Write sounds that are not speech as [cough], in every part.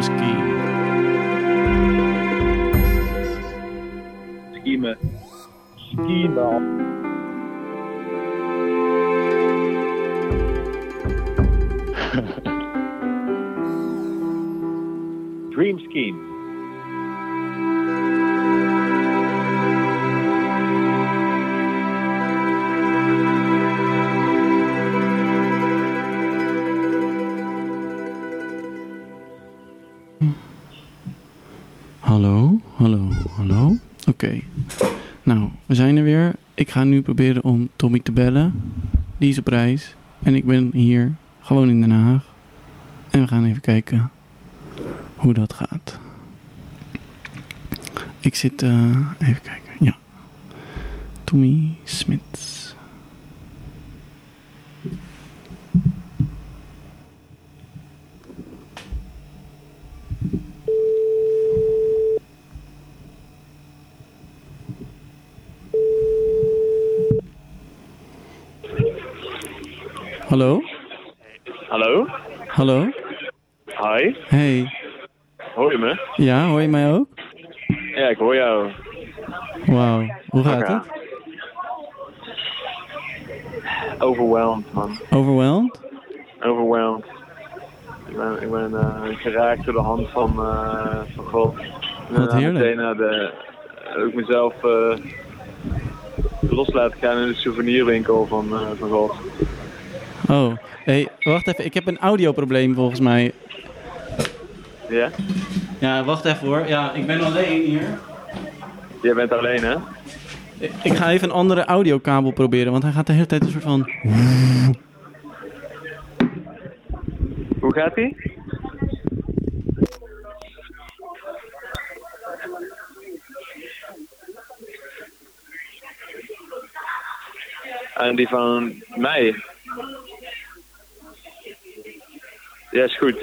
Dream ga nu proberen om Tommy te bellen. Die is op reis. En ik ben hier, gewoon in Den Haag. En we gaan even kijken hoe dat gaat. Ik zit, eh, even kijken, ja. Tommy Smits. Hallo? Hallo? Hallo? Hi. Hey. Hoor je me? Ja, hoor je mij ook? Ja, ik hoor jou. Wauw, hoe gaat het? Overwhelmed, man. Overwhelmed? Overwhelmed. Ik ben, ik ben eh, geraakt door de hand van, eh, van God. Ik Wat heerlijk. meteen naar de, ook mezelf eh, los laten gaan in de souvenirwinkel van, eh, van God. Oh, hey, wacht even. Ik heb een audioprobleem volgens mij. Ja? Ja, wacht even hoor. Ja, ik ben alleen hier. Jij bent alleen, hè? Ik, ik ga even een andere audiokabel proberen, want hij gaat de hele tijd een soort van... Hoe gaat ie? En die van mij? Ja, is goed.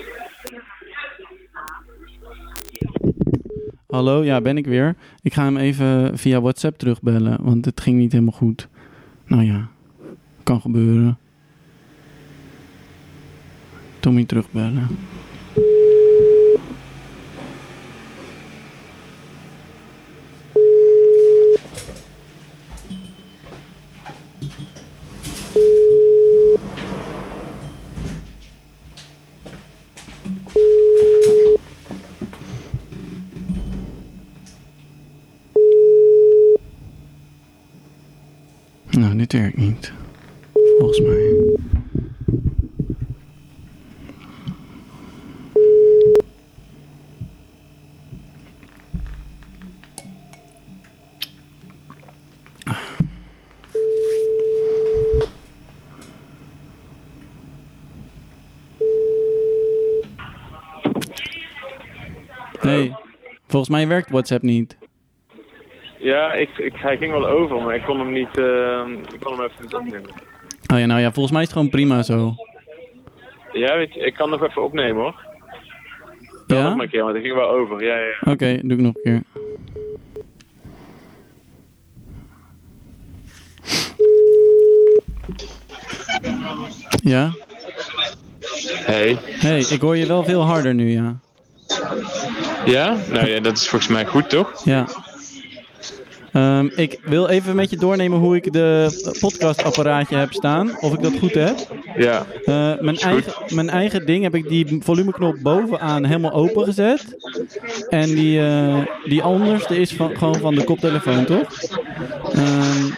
Hallo, ja, ben ik weer. Ik ga hem even via WhatsApp terugbellen, want het ging niet helemaal goed. Nou ja, kan gebeuren. Tommy terugbellen. Nou, dit werkt niet. Volgens mij. Nee, volgens mij werkt WhatsApp niet. Ja, ik, ik, hij ging wel over, maar ik kon hem niet. eh, ik kon hem even niet opnemen. Oh ja, nou ja, volgens mij is het gewoon prima zo. Ja, weet je, ik kan nog even opnemen hoor. Ja? nog maar een keer, want hij ging wel over. Ja, ja, ja. Oké, doe ik nog een keer. Ja? Hey. hey, ik hoor je wel veel harder nu, ja. Ja? Nou ja, dat is volgens mij goed toch? Ja. Ehm, ik wil even met je doornemen hoe ik de podcastapparaatje heb staan. Of ik dat goed heb. Ja. Eh, mijn, eigen, mijn eigen ding heb ik die volumeknop bovenaan helemaal open gezet. En die, eh, die onderste is van, gewoon van de koptelefoon, toch? Ehm,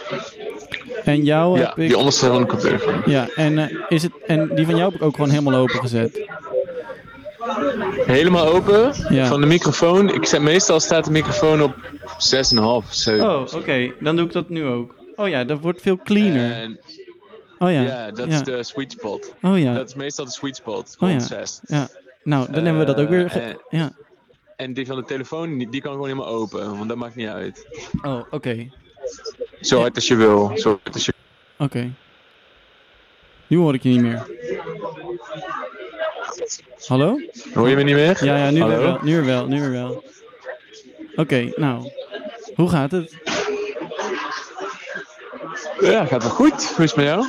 en jou Ja, heb ik... die onderste van de koptelefoon. Ja, en, eh, is het, en die van jou heb ik ook gewoon helemaal open gezet. Helemaal open Ja. van de microfoon. Ik zet, meestal staat de microfoon op 6,5. zo. Oh, oké. Dan doe ik dat nu ook. Oh ja, dat wordt veel cleaner. En, Oh ja. ja, dat is de sweet spot. Oh ja. Dat is meestal de sweet spot. Oh ja. rond 6. Ja. Nou, dan hebben we dat ook weer... Eh, ja. En die van de telefoon, die die kan gewoon helemaal open, want dat maakt niet uit. Oh, oké. Zo hard als je wil. Zo hard als je... Oké. Nu hoor ik je niet meer. Hallo? Hoor je me niet meer? Ja, ja, nu Hallo? weer wel. Nu wel, nu wel. Oké, nou. Hoe gaat het? Ja, gaat wel goed. Hoe is het met jou?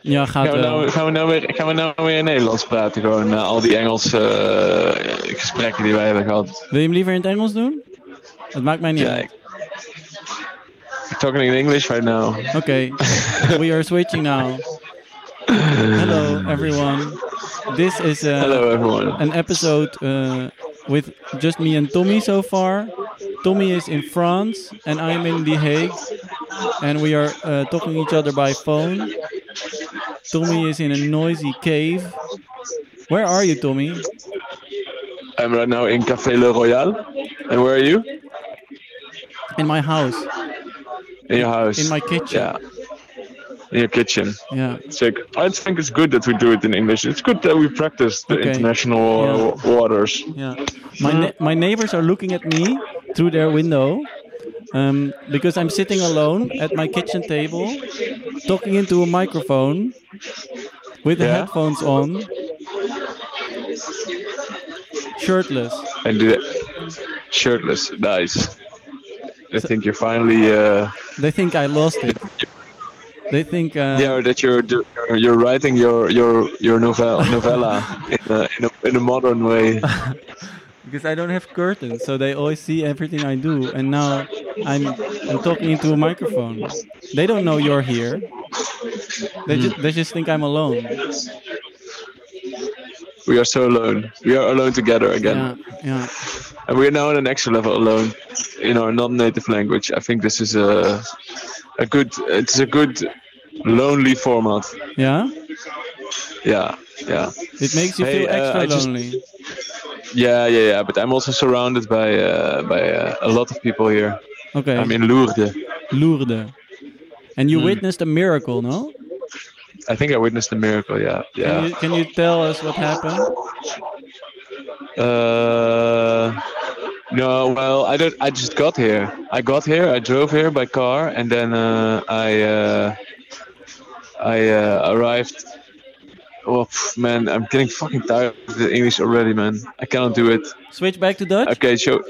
Ja, gaat Gaan we, wel. nou, gaan, we nou weer, gaan we nou weer in Nederlands praten? Gewoon na al die Engelse eh, gesprekken die wij hebben gehad. Wil je hem liever in het Engels doen? Het maakt mij niet Ja, uit. ik- I'm talking in English right now. Okay, [laughs] we are switching now. Hello, everyone. This is uh, Hello everyone. an episode uh, with just me and Tommy so far. Tommy is in France and I'm in The Hague, and we are uh, talking each other by phone. Tommy is in a noisy cave. Where are you, Tommy? I'm right now in Café Le Royal. And where are you? In my house. In your house. In my kitchen. Yeah. In your kitchen. Yeah. Sick. I think it's good that we do it in English. It's good that we practice the Okay. international uh, waters. Yeah. My ne- my neighbors are looking at me through their window um, because I'm sitting alone at my kitchen table, talking into a microphone with the Yeah. headphones on, shirtless. And do that. Shirtless. Nice. I think you're finally. Uh, They think I lost it. [laughs] They think uh, yeah, that you're you're writing your your your novel novella in a, in a in a modern way. [laughs] because I don't have curtains, so they always see everything I do. And now I'm I'm talking into a microphone. They don't know you're here. They just they just think I'm alone. We are so alone. We are alone together again. Yeah, yeah. And we are now on an extra level alone in our non-native language. I think this is a a good. It's a good lonely format. Yeah? Yeah, yeah, It makes you Hey, feel uh, extra just- lonely. yeah, yeah, yeah. But I'm also surrounded by uh, by uh, a lot of people here. Okay. I'm in Lourdes. Lourdes. And you Hmm. witnessed a miracle, no? I think I witnessed a miracle. Yeah, Can, yeah. you, can you tell us what happened? Uh, no, well, I don't. I just got here. I got here. I drove here by car, and then uh, I uh, I uh, arrived. Oh man, I'm getting fucking tired of the English already, man. I cannot do it. Switch back to Dutch? Okay, show.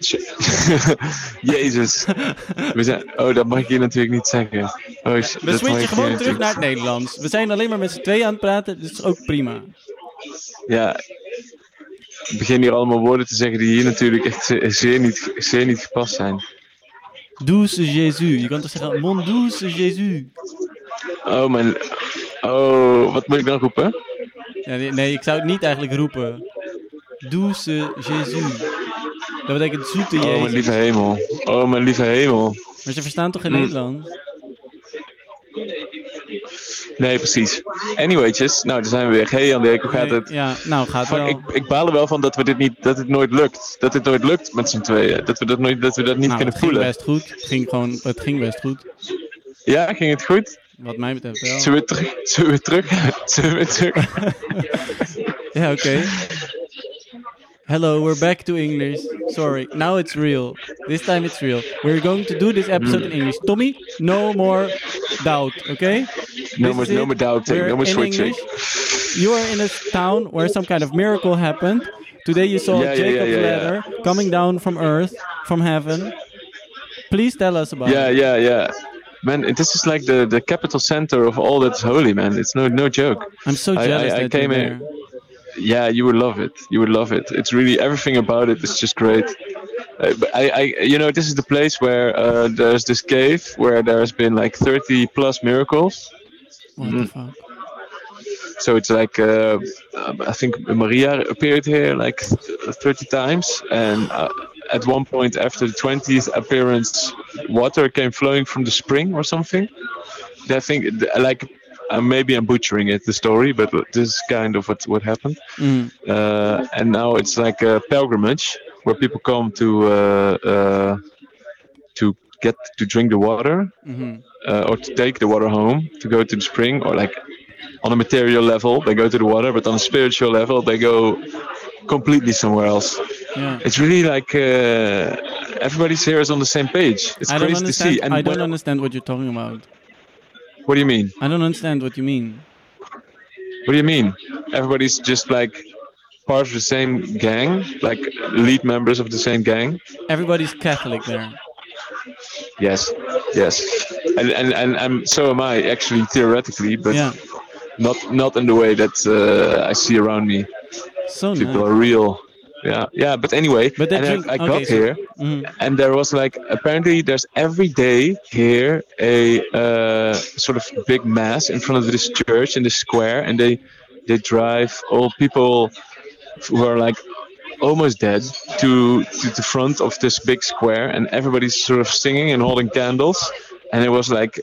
show- [laughs] Jezus. We zijn, oh, dat mag ik hier natuurlijk niet zeggen. Oh, We switchen gewoon terug naar het Nederlands. We zijn alleen maar met z'n tweeën aan het praten, dus ook prima. Ja. Ik begin hier allemaal woorden te zeggen die hier natuurlijk echt ze- zeer niet, zeer niet gepast zijn. Douce Jésus. Je kan toch zeggen, mon douce Jésus. Oh, mijn. Oh, wat moet ik dan roepen? Ja, nee, nee, ik zou het niet eigenlijk roepen. Douce Jésus. Dat betekent zoete Oh, mijn Jezus. lieve hemel. Oh, mijn lieve hemel. Maar ze verstaan toch geen Hmm. Nederlands? Nee, precies. Anywaytjes, nou, daar zijn we weer. Hey, Jan hoe gaat het? Ja, nou gaat wel. ik, ik baal er wel van dat we dit niet, dat het nooit lukt. Dat het nooit lukt met z'n tweeën. Dat we dat, nooit, dat, we dat niet nou, kunnen het ging voelen. best goed. Het ging gewoon, het ging best goed. Ja, ging het goed? Wat mij betreft wel. Zullen we terug? Zullen we terug? Zullen we terug? [laughs] Ja, oké. Hello, we're back to English. Sorry, now it's real. This time it's real. We're going to do this episode in English. Tommy, no more doubt, okay? No more, no more doubting, We're no more switching. English. You are in a town where some kind of miracle happened. Today you saw Yeah, Jacob's yeah, yeah, ladder coming down from earth, from heaven. Please tell us about Yeah, it. yeah, yeah. Yeah man, this is like the, the capital center of all that's holy, man. It's no no joke. I'm so jealous I- I you're came there. here. Yeah, you would love it. You would love it. It's really everything about it is just great. Uh, I, I, you know, this is the place where uh, there's this cave where there's been like 30 plus miracles. Mm. So it's like uh, I think Maria appeared here like 30 times, and uh, at one point after the 20th appearance, water came flowing from the spring or something. I think like uh, maybe I'm butchering it the story, but this is kind of what what happened. Mm. Uh, and now it's like a pilgrimage where people come to uh, uh, to get to drink the water mhm. uh, or to take the water home to go to the spring or like on a material level they go to the water but on a spiritual level they go completely somewhere else Yeah. it's really like uh, everybody's here is on the same page it's I crazy to see and I don't understand what you're talking about. What do you mean I don't understand what you mean. what do you mean everybody's just like part of the same gang like lead members of the same gang Everybody's Catholic there. yes yes, and and and, and so am I actually theoretically, but Yeah. not not in the way that uh, I see around me. So People nice. are real. Yeah, yeah. But anyway, But and drink- I, I okay, got so- here, Mhm. and there was like apparently there's every day here a uh, sort of big mass in front of this church in the square, and they they drive all people who are like almost dead to to the front of this big square, and everybody's sort of singing and holding candles, and it was like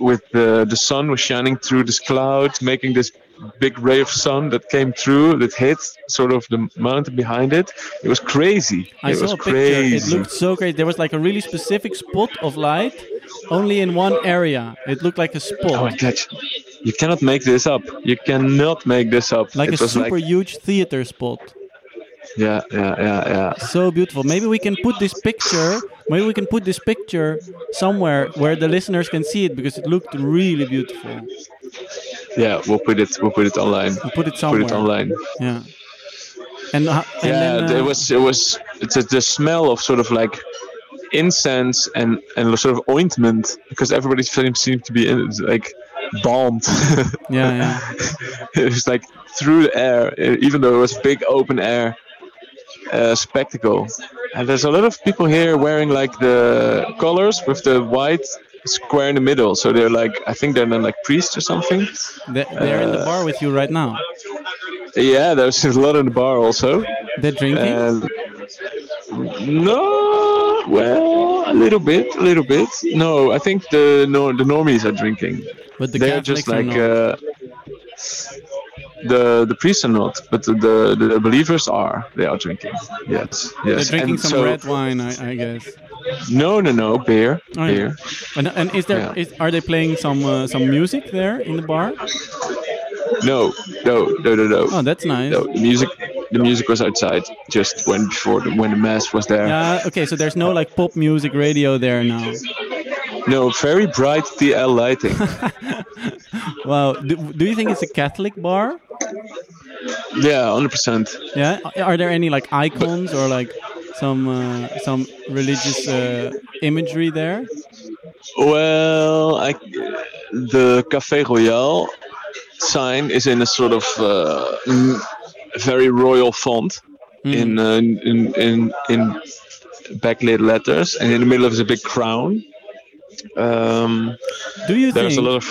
with the the sun was shining through this cloud, making this big ray of sun that came through that hit sort of the mountain behind it. It was crazy. I it saw was a picture. crazy. It looked so great. There was like a really specific spot of light, only in one area. It looked like a spot. Oh my god! You cannot make this up. You cannot make this up. like it a super like huge theater spot. yeah, yeah, yeah, yeah. So beautiful. Maybe we can put this picture. Maybe we can put this picture somewhere where the listeners can see it because it looked really beautiful. Yeah, we'll put it. We'll put it online. We'll put it Put it online. Yeah. And, ho- and yeah, then, uh, it was. It was. It's a, the smell of sort of like incense and and sort of ointment because everybody seemed seemed to be in, like balmed. Yeah, yeah. [laughs] it was like through the air, even though it was big open air uh, spectacle. And there's a lot of people here wearing like the colors with the white square in the middle. So they're like, I think they're then like priests or something. They- They're in the bar with you right now. Yeah, there's a lot in the bar also. They're drinking. And no, well, a little bit, a little bit. No, I think the no, the normies are drinking. but the they're Catholics just like uh, the the priests are not, but the, the the believers are. They are drinking. Yes, yes. They're drinking And some so- red wine, I, I guess. No, no, no, beer, Oh, yeah. beer. And, and is there Yeah. is, are they playing some uh, some music there in the bar? No, no, no, no, no. Oh, that's nice. No, the music, the music was outside just when before the, when the mass was there. Yeah. Okay. So there's no like pop music radio there now. No, very bright TL lighting. [laughs] Wow. Do, do you think it's a Catholic bar? yeah, hundred percent. Yeah. Are there any like icons or like some uh, some religious uh, imagery there? Well, I, the Café Royal sign is in a sort of uh, mm, very royal font Hmm. in, uh, in in in backlit letters, and in the middle of is a big crown. Um, Do you there's think? a lot of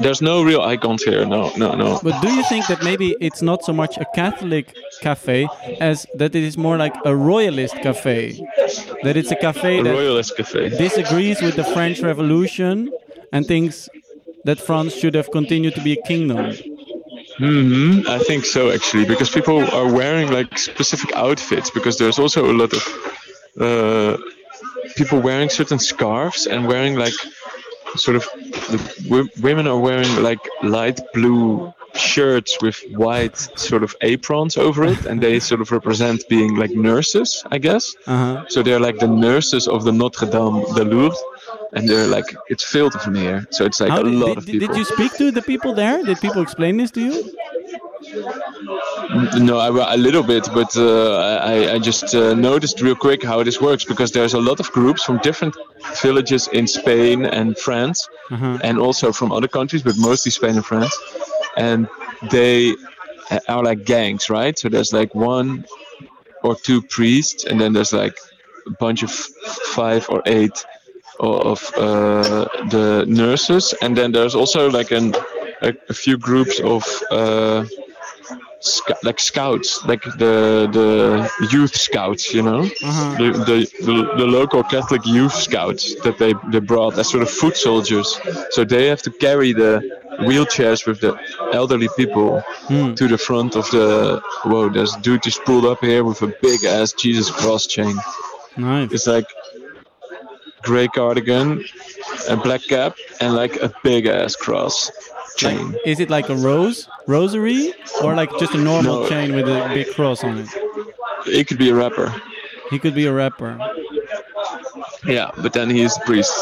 there's no real icons here. No, no, no. But do you think that maybe it's not so much a Catholic cafe as that it is more like a royalist cafe? That it's a cafe A that royalist cafe. disagrees with the French Revolution and thinks that France should have continued to be a kingdom. hmm I think so actually, because people are wearing like specific outfits. Because there's also a lot of uh, people wearing certain scarves and wearing like sort of the w- women are wearing like light blue shirts with white sort of aprons over it, and they sort of represent being like nurses, I guess. Uh-huh. So they're like the nurses of the Notre Dame de Lourdes, and they're like it's filled them here. So it's like How a did, lot did, of people. did you speak to the people there? Did people explain this to you? No, I, a little bit, but uh, I, I just uh, noticed real quick how this works because there's a lot of groups from different villages in Spain and France, Uh-huh. and also from other countries, but mostly Spain and France, and they are like gangs, right? So there's like one or two priests, and then there's like a bunch of five or eight of uh, the nurses, and then there's also like an a, a few groups of uh, sc- like scouts, like the the youth scouts, you know, Uh-huh. the, the, the the local Catholic youth scouts that they they brought as sort of foot soldiers. So they have to carry the wheelchairs with the elderly people Hmm. to the front of the. Whoa, there's dude just pulled up here with a big ass Jesus cross chain. Nice. It's like gray cardigan, a black cap, and like a big ass cross chain. Is it like a rose, rosary, or like just a normal No. chain with a big cross on it? He could be a rapper. He could be a rapper. Yeah, but then he is the priest.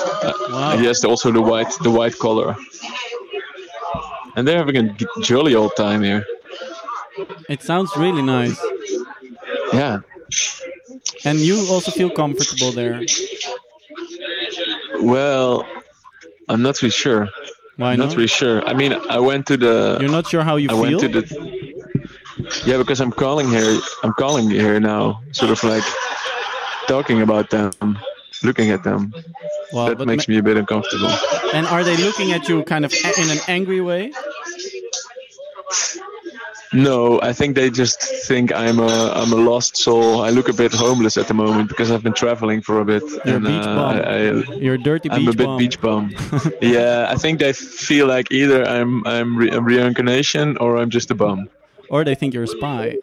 Wow. He has also the white the white collar. And they're having a jolly old time here. It sounds really nice. Yeah. And you also feel comfortable there. Well, I'm not really sure. Why I'm not? not really sure. I mean, I went to the. You're not sure how you I feel. went to the. Yeah, because I'm calling here. I'm calling here now, sort of like talking about them, looking at them. well, that makes ma- me a bit uncomfortable. and are they looking at you kind of in an angry way? No, I think they just think I'm a I'm a lost soul. I look a bit homeless at the moment because I've been traveling for a bit. You're a and, beach uh, bum. I, I, You're a dirty I'm beach a bit bum. beach bum. [laughs] yeah, I think they feel like either I'm I'm re- a reincarnation or I'm just a bum. Or they think you're a spy.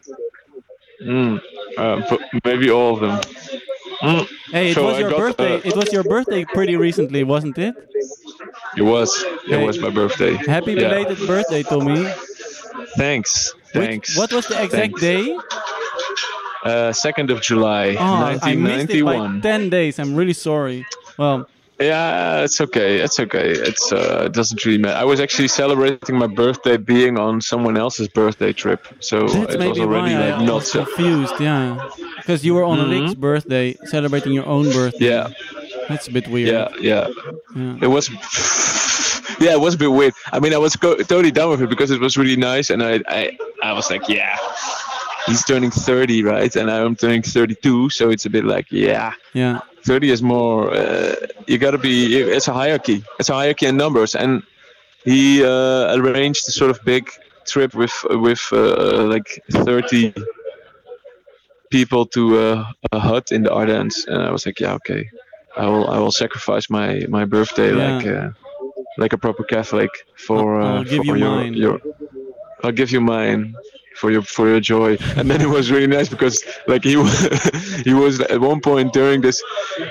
Mm. Uh, maybe all of them. Mm. Hey, it So was your birthday. uh, it was your birthday pretty recently, wasn't it? It was it Hey. was my birthday. Happy Yeah. belated birthday, Tommy. Thanks. Which- Thanks. what was the exact Thanks. day? Uh, second of July, Oh, I it by 1991. 10 days. I'm really sorry. Well, Yeah, it's okay. It's okay. It's uh, it doesn't really matter. I was actually celebrating my birthday being on someone else's birthday trip, so that's it was already like I not was so. confused. Yeah, because you were on Mhm. Rick's birthday, celebrating your own birthday. Yeah, That's a bit weird. yeah, yeah. Yeah. It was. Yeah, it was a bit weird. I mean, I was co- totally done with it because it was really nice, and I, I, I was like, yeah, he's turning 30, right? And I'm turning 32, so it's a bit like, yeah, Yeah. 30 is more uh, you gotta be it's a hierarchy it's a hierarchy in numbers and he uh, arranged a sort of big trip with with uh, like 30 people to uh, a hut in the Ardennes and I was like yeah okay I will I will sacrifice my my birthday Yeah. like uh, like a proper Catholic for I'll uh, give for you your, mine. your I'll give you mine for your for your joy. And then it was really nice because like he [laughs] he was at one point during this.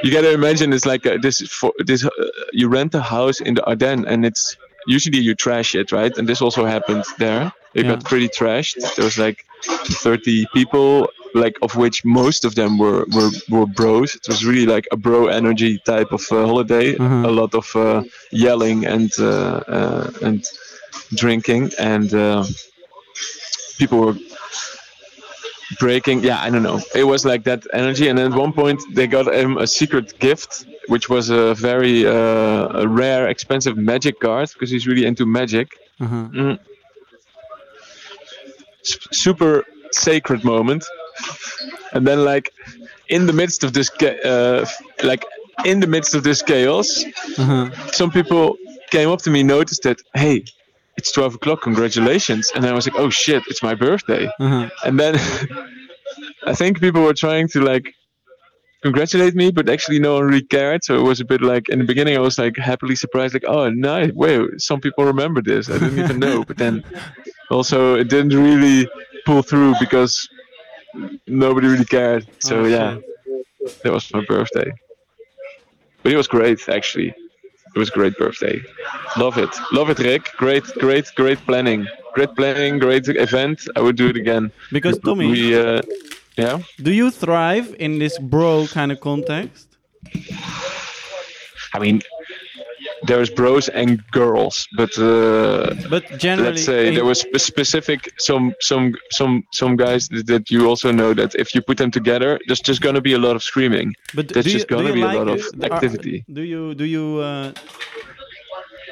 You gotta imagine it's like uh this for this uh, you rent a house in the Ardennes and it's usually you trash it right, and this also happened there. It Yeah. got pretty trashed. There was like 30 people. Like of which most of them were, were, were bros. It was really like a bro energy type of uh, holiday. Uh-huh. A lot of uh, yelling and uh, uh, and drinking and uh, people were breaking yeah i don't know it was like that energy and at one point they got him a secret gift which was a very uh, a rare expensive magic card because he's really into magic Uh-huh. Mm. Super sacred moment. And then like in the midst of this uh, like in the midst of this chaos Uh-huh. some people came up to me noticed that hey it's 12 o'clock congratulations. And i was like oh shit it's my birthday. Uh-huh. and then [laughs] i think people were trying to like congratulate me but actually no one really cared. So it was a bit like in the beginning i was like happily surprised like oh nice wait some people remember this. I didn't even know. But then also it didn't really pull through because nobody really cared. So Oh, yeah. shit. that was my birthday. But it was great actually. It was a great birthday. Love it. Love it rick. Great great great planning. Great planning great event. I would do it again. Because Tommy, we uh, yeah? do you thrive in this bro kind of context? i mean there's bros and girls but uh But generally, let's say in- there was spe- specific some some some some guys that you also know that if you put them together there's just gonna be a lot of screaming But There's just you, gonna be a lot of? Are- activity. do you do you uh,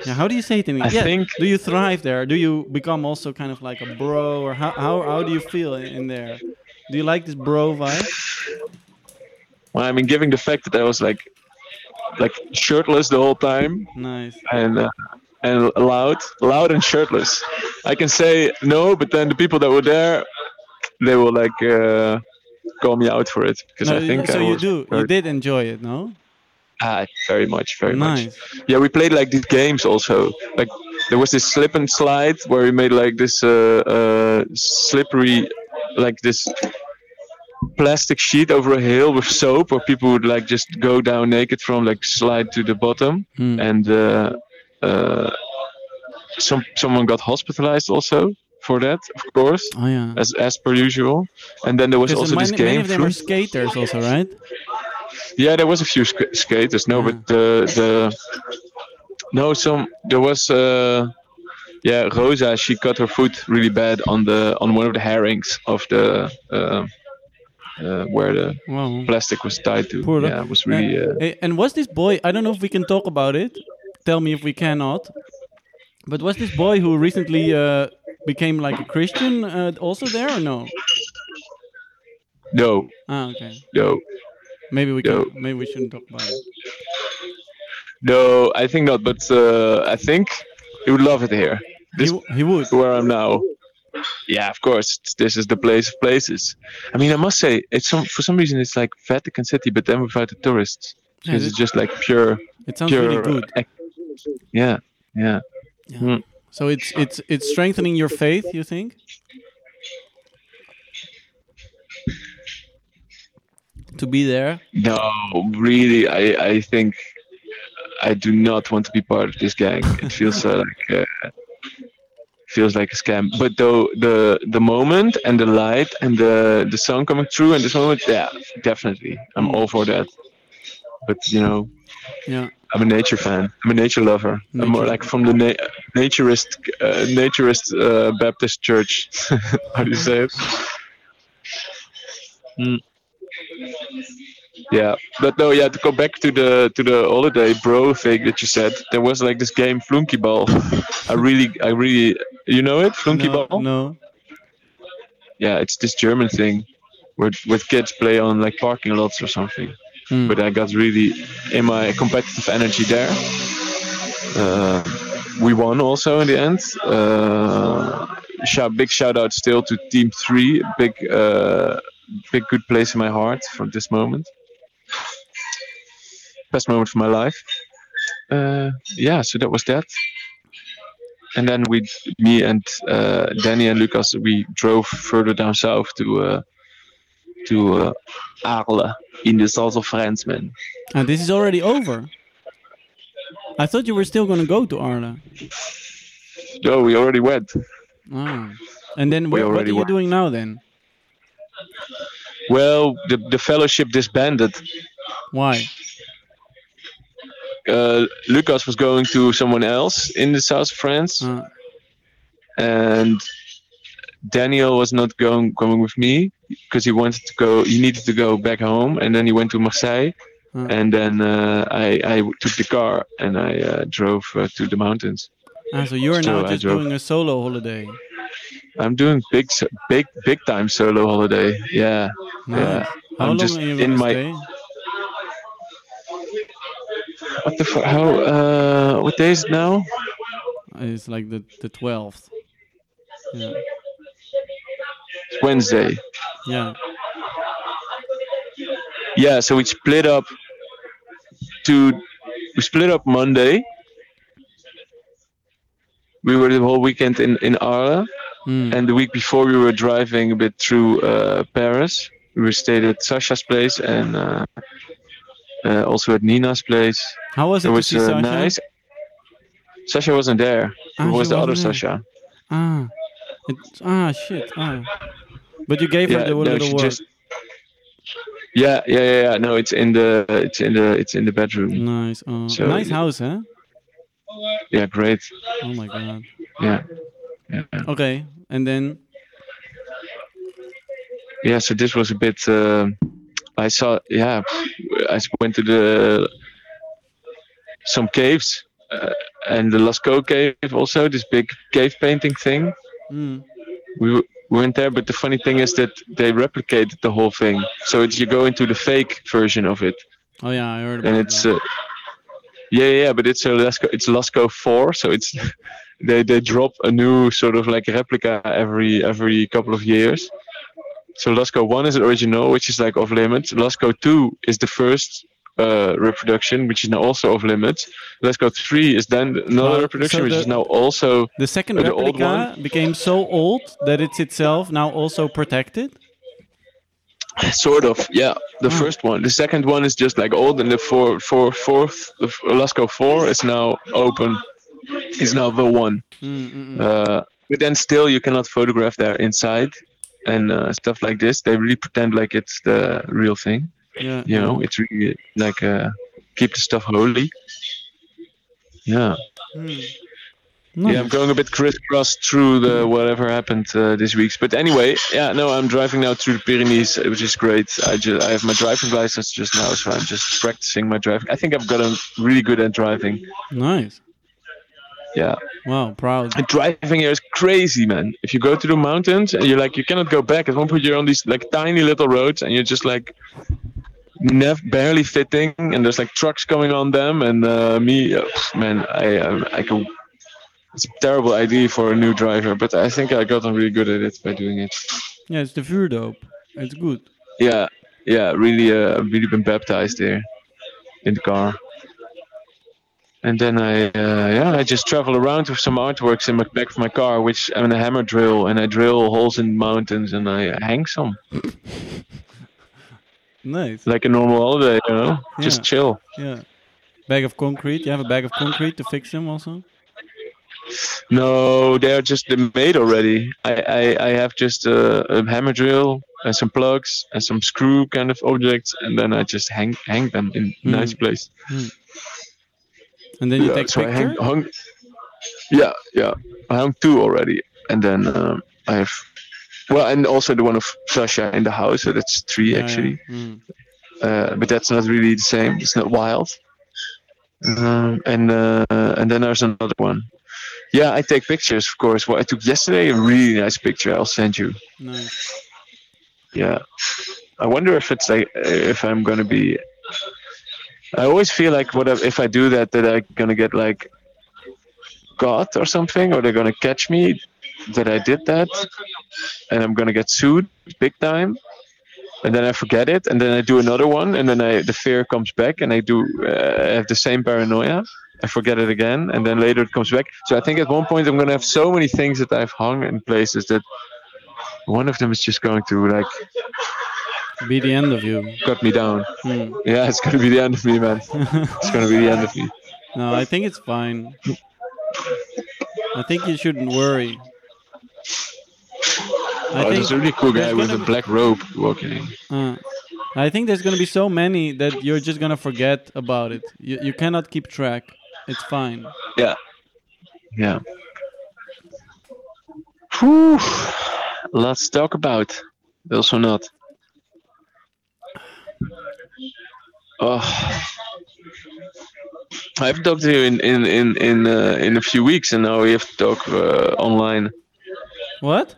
yeah, how do you say it in I Yeah, think- do you thrive there? Do you become also kind of like a bro or how how, how do you feel in, in there? Do you like this bro vibe? well, i mean given the fact that i was like like shirtless the whole time Nice. and uh, and loud, loud and shirtless. I can say no, but then the people that were there, they will like uh, call me out for it because No, I think so I you do. You did enjoy it, no? Ah, very much, very Nice. much. Yeah, we played like these games also. Like there was this slip and slide where we made like this uh, uh, slippery, like this plastic sheet over a hill with soap, where people would like just go down naked from like slide to the bottom, Hmm. and uh, uh, some someone got hospitalized also for that, of course, Oh yeah. as as per usual. And then there was also many, this many game. of them were skaters, also, right? yeah, there was a few sk- skaters. No, Yeah. but the the no some there was uh yeah Rosa. She cut her foot really bad on the on one of the herrings of the uh, where the Wow. plastic was tied to. Poor- yeah, it was really. Uh, and was this boy? I don't know if we can talk about it. Tell me if we cannot. But was this boy who recently uh, became like a Christian uh, also there or no? no, Ah, okay. no, Maybe we No. can. Maybe we shouldn't talk about it. no. I think not. But uh, I think he would love it here. He, This w- he would. where I'm now. Yeah, of course. This is the place of places. I mean, I must say, it's some for some reason it's like Vatican City, but then without the tourists. Because this- it's just like pure, It sounds pure. really good. ec- yeah, yeah. Hmm. So it's it's it's strengthening your faith. You think? To be there. No, really, I, I think I do not want to be part of this gang. It feels so like uh, feels like a scam. But though the the moment and the light and the the sun coming through and this moment, yeah, definitely, I'm all for that. But you know, Yeah. I'm a nature fan. I'm a nature lover. I'm more like from the na- naturist, uh, naturist uh, Baptist church. [laughs] How do you say it? Mm. Yeah, but no, yeah. To go back to the to the holiday bro thing that you said, there was like this game Flunky Ball. [laughs] I really, I really, you know it, No. Flunkyball. No. Yeah, it's this German thing where where kids play on like parking lots or something Hmm. but I got really in my competitive energy there. Uh, we won also in the end. Uh, shout, big shout out still to Team Three. Big, uh, big good place in my heart for this moment. Best moment of my life. Uh, yeah, so that was that. And then we, me and uh, Danny and Lucas, we drove further down south to uh, to uh, Arles in the south of France, man. And this is already over. I thought you were still going to go to Arles. No, we already went. Ah. And then We what, what are you were. doing now then? Well, the the fellowship disbanded. Why? Uh, Lucas was going to someone else in the south of France, Ah. and Daniel was not going going with me because he wanted to go. He needed to go back home, and then he went to Marseille. Ah. And then uh, I, I took the car and I uh, drove uh, to the mountains. Ah, so you're So now I just drove- doing a solo holiday. I'm doing big, big, big time solo holiday. Yeah, Nice. yeah. How I'm long just in my stay? what the fuck? How? Uh, what day is it now? It's like the the twelfth. Yeah. It's Wednesday. Yeah. Yeah, so we split up to we split up Monday. We were the whole weekend in in Arles, Hmm. and the week before we were driving a bit through uh, Paris. We stayed at Sasha's place and uh, uh, also at Nina's place. How was it, It to was see uh, Sasha? nice. Sasha wasn't there. Ah, it was the other there. Sasha. Ah. It, ah shit. Ah. But you gave her the no, little word. just. Yeah, yeah, yeah, yeah. No, it's in the it's in the it's in the bedroom. Nice. Oh. So- nice house, huh? Yeah, great. Oh my god. Yeah, yeah. Okay. And then? Yeah so this was a bit uh, i saw yeah i went to the some caves uh, and the lascaux cave also this big cave painting thing. Mm, we, w- we went there but the funny thing is that they replicated the whole thing. So it's you go into the fake version of it. Oh yeah, I heard about and it's uh, yeah yeah yeah, but it's a lascaux it's lascaux 4 so it's they they drop a new sort of like replica every every couple of years so lascaux 1 is the original which is like off limits lascaux 2 is the first uh, reproduction which is now also off limits lascaux 3 is then another reproduction so which is now also the second uh, the old replica became so old that it's itself now also protected. Sort of, yeah. The Hmm. first one, the second one is just like old, and the four, four, fourth, the Lascaux four is now open. Is now the one. Uh, but then still, you cannot photograph there inside, and uh, stuff like this. They really pretend like it's the real thing. yeah. You know, it's really like uh, keep the stuff holy. Yeah. Mm. Yeah, I'm going a bit crisscross through the whatever happened uh, this week. But anyway, yeah, no, I'm driving now through the Pyrenees, uh, which is great. I just I have my driving license just now, so I'm just practicing my driving. I think I've gotten really good at driving. Nice. Yeah, Wow, proud. and driving here is crazy, man. If you go to the mountains and you're like you cannot go back. At one point you're on these like tiny little roads and you're just like nev- barely fitting, and there's like trucks coming on them, and uh, me, uh, man, I I, I can. It's a terrible idea for a new driver, but I think I gotten really good at it by doing it. Yeah, it's the vuurdoop. It's good. Yeah, yeah, really, uh, really been baptized there in the car. And then I, uh, yeah, I just travel around with some artworks in the back of my car, which I'm a hammer drill, and I drill holes in mountains, and I hang some [laughs] Nice. like a normal holiday, you know, just chill. Yeah. Bag of concrete. You have a bag of concrete to fix them also? No, they're just they're made already. I, I, I have just a, a hammer drill and some plugs and some screw kind of objects, and then I just hang hang them in Hmm. nice place. And then you Yeah, take so I picture? hang, hung, yeah, yeah. I hung two already, and then um, I have, well, and also the one of Sasha in the house. So that's three Yeah, yeah. actually, Mm. uh, but that's not really the same. It's not wild. Um, and uh, and then there's another one. Yeah, I take pictures, of course. Well, I took yesterday a really nice picture. I'll send you. Nice. Yeah, I wonder if it's like if I'm gonna be. I always feel like what if, I do that that I'm gonna get like caught or something, or they're gonna catch me that I did that, and I'm gonna get sued big time, and then I forget it, and then I do another one, and then I the fear comes back, and I do uh, I have the same paranoia. I forget it again, and then later it comes back. So I think at one point I'm gonna have so many things that I've hung in places that one of them is just going to like Be the end of you. cut me down. Hmm. Yeah, it's gonna be the end of me, man. It's gonna be the end of me. No, I think it's fine. I think you shouldn't worry. I oh, think there's a really cool guy with a gonna be- black robe walking. Uh, I think there's gonna be so many that you're just gonna forget about it. You, you cannot keep track. It's fine. Yeah. Yeah. Whew. Lots to talk about. Also not. Oh. I haven't talked to you in in in in, uh, in a few weeks, and now we have to talk uh, online. What?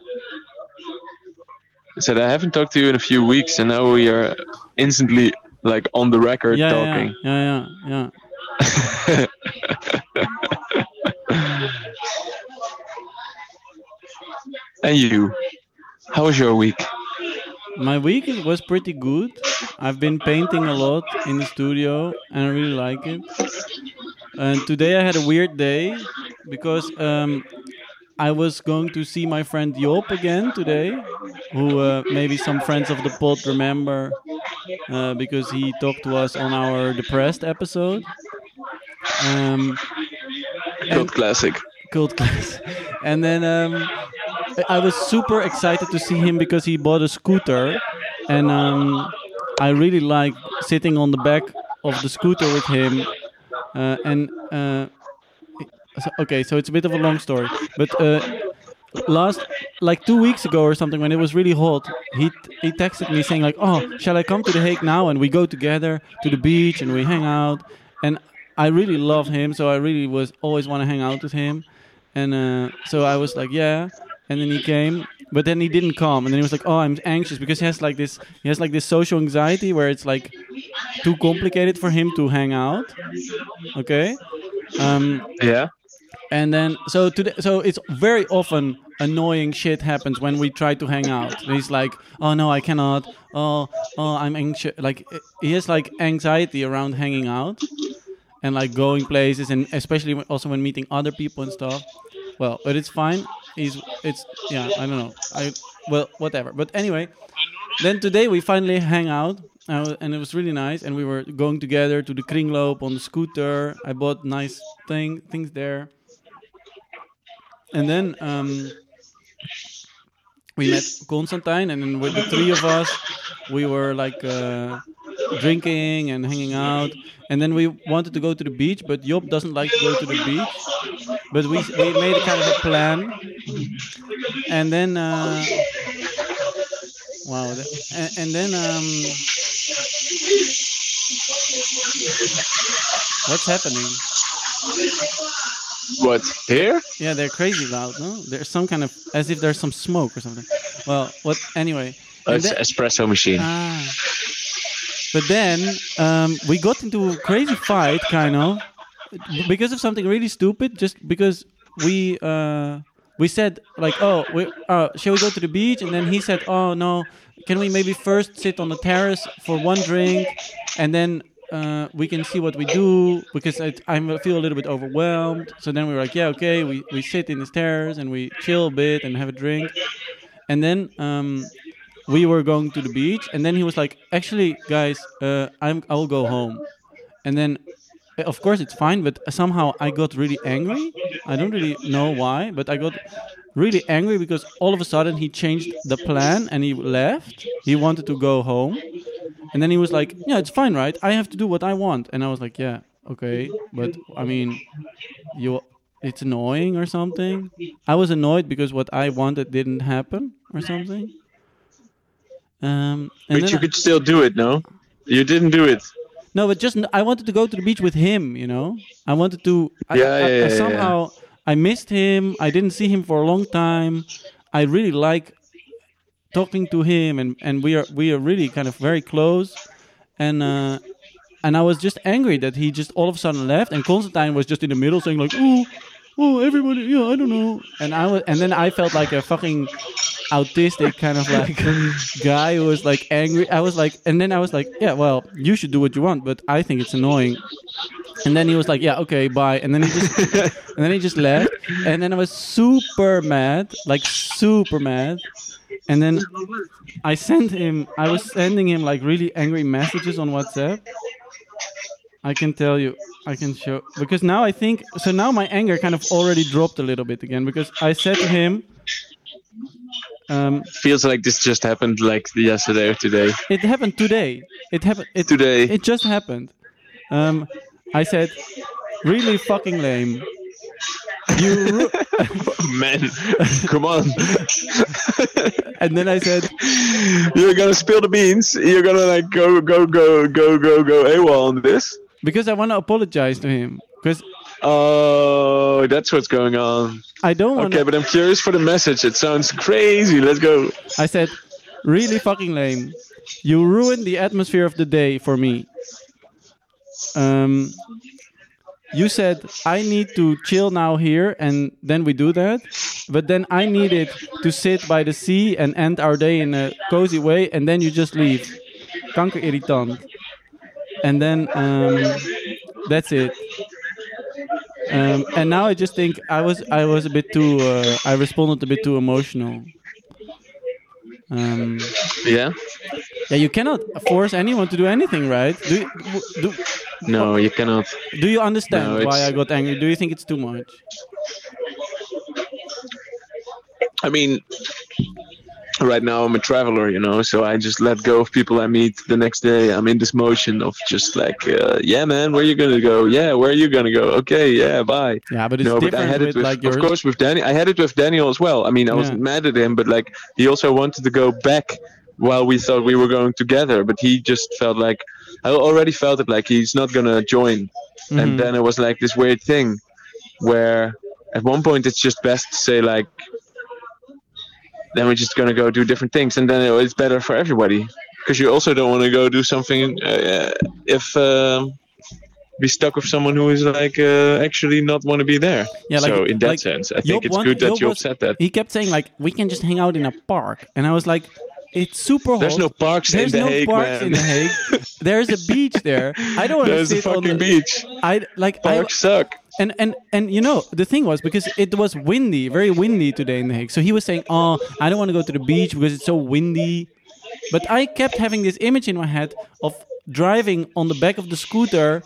I said I haven't talked to you in a few weeks, and now we are instantly like on the record Yeah, yeah, talking. yeah, yeah, yeah. [laughs] and you, how was your week? My week was pretty good. I've been painting a lot in the studio, and I really like it. And today I had a weird day because um, I was going to see my friend Job again today, who uh, maybe some friends of the pod remember uh, because he talked to us on our depressed episode. Um, Cult classic. cult class. [laughs] And then um, I- was super excited to see him because he bought a scooter, and um, I really like sitting on the back of the scooter with him. Uh, and uh, so, okay, so it's a bit of a long story, but uh, last like two weeks ago or something when it was really hot, he he texted me saying like, "Oh, shall I come to the Hague now?" And we go together to the beach and we hang out. And I really love him, so I really was always want to hang out with him. And uh, so I was like, "Yeah." And then he came, but then he didn't come. And then he was like, "Oh, I'm anxious because he has like this he has like this social anxiety where it's like too complicated for him to hang out." Okay. Um, Yeah. and then so today, so it's very often annoying shit happens when we try to hang out. And he's like, "Oh no, I cannot. Oh, oh, I'm anxious." Like he has like anxiety around hanging out and like going places, and especially when, also when meeting other people and stuff. Well, but it's fine. He's it's yeah. I don't know. I well whatever. But anyway, then today we finally hang out. Uh, and it was really nice, and we were going together to the Kringloop on the scooter. I bought nice thing things there, and then um, we met Constantine, and then with the three of us, we were like uh, drinking and hanging out. And then we wanted to go to the beach, but Job doesn't like to go to the beach but we we made kind of a plan, and then uh, wow, and, and then um, what's happening? What here? Yeah, they're crazy loud. No, there's some kind of as if there's some smoke or something. Well, what anyway? Oh, it's then- espresso machine. Ah. But then um, we got into a crazy fight, kind of, because of something really stupid. Just because we uh, we said like, oh, we, uh, shall we go to the beach? And then he said, oh no, can we maybe first sit on the terrace for one drink, and then uh, we can see what we do because I, I feel a little bit overwhelmed. So then we were like, yeah, okay, we we sit in the stairs and we chill a bit and have a drink, and then. Um, we were going to the beach, and then he was like, "Actually, guys, uh, I'm I will go home." And then, uh, of course, it's fine, but somehow I got really angry. I don't really know why, but I got really angry because all of a sudden he changed the plan and he left. He wanted to go home, and then he was like, "Yeah, it's fine, right? I have to do what I want." And I was like, "Yeah, okay, but I mean, you." It's annoying or something. I was annoyed because what I wanted didn't happen or something. Um, and but you I- could still do it, no? You didn't do it. no, but just I wanted to go to the beach with him. You know, I wanted to. I, Yeah, I- yeah, I yeah, yeah. I missed him. I didn't see him for a long time. I really like talking to him, and and we are we are really kind of very close, and. uh and I was just angry that he just all of a sudden left, and Constantine was just in the middle saying like, "Oh, oh, everybody, yeah, I don't know." And I was, and then I felt like a fucking autistic kind of like [laughs] oh guy who was like angry. I was like, and then I was like, "Yeah, well, you should do what you want, but I think it's annoying." And then he was like, "Yeah, okay, bye." And then he just, [laughs] and then he just left. And then I was super mad, like super mad. And then I sent him. I was sending him like really angry messages on WhatsApp. I can tell you, I can show because now I think so. Now my anger kind of already dropped a little bit again because I said to him, um, Feels like this just happened like yesterday or today. "It happened today. It happened. It Today. It just happened." Um, I said, "Really fucking lame." You [laughs] Man, come on. [laughs] and then I said, You're gonna spill the beans. You're gonna like go, go, go, go, go, go AWOL on this. Because I want to apologize to him because Oh, that's what's going on. I don't want. Okay, but I'm curious for the message. It sounds crazy. Let's go. I said, really fucking lame. You ruined the atmosphere of the day for me. Um, you said I need to chill now here, and then we do that. But then I needed to sit by the sea and end our day in a cozy way, and then you just leave. Kanker irritant. And then um, that's it. Um, and now I just think I was I was a bit too uh, I responded a bit too emotional. Um, Yeah? yeah, you cannot force anyone to do anything, right? Do you, do, No, you cannot. do you understand No, why I got angry? Do you think it's too much? I mean, right now I'm a traveler, you know, so I just let go of people I meet the next day. I'm in this motion of just like, uh, yeah, man, where you gonna go? Yeah, where are you gonna go? Okay, yeah, bye. Yeah, but it's no, but I had it with, like of course, with Danny. I had it with Daniel as well. I mean, I wasn't mad at him, but like he also wanted to go back while we thought we were going together, but he just felt like I already felt it like he's not gonna join, Mhm. and then it was like this weird thing where at one point it's just best to say like. Then we're just gonna go do different things, and then it's better for everybody because you also don't want to go do something uh, if um, be stuck with someone who is like uh, actually not want to be there. Yeah, like- so in that like sense, I Job think it's want- good that Job you was- said that. He kept saying like we can just hang out in a park, and I was like, it's super hot. There's no parks There's in The no Hague, parks man. in The Hague. [laughs] There's a beach there. I don't want to There's sit on fucking the beach. I like I, Parks suck. and and and you know the thing was because it was windy, very windy today in The Hague. So he was saying, "Oh, I don't want to go to the beach because it's so windy." But I kept having this image in my head of driving on the back of the scooter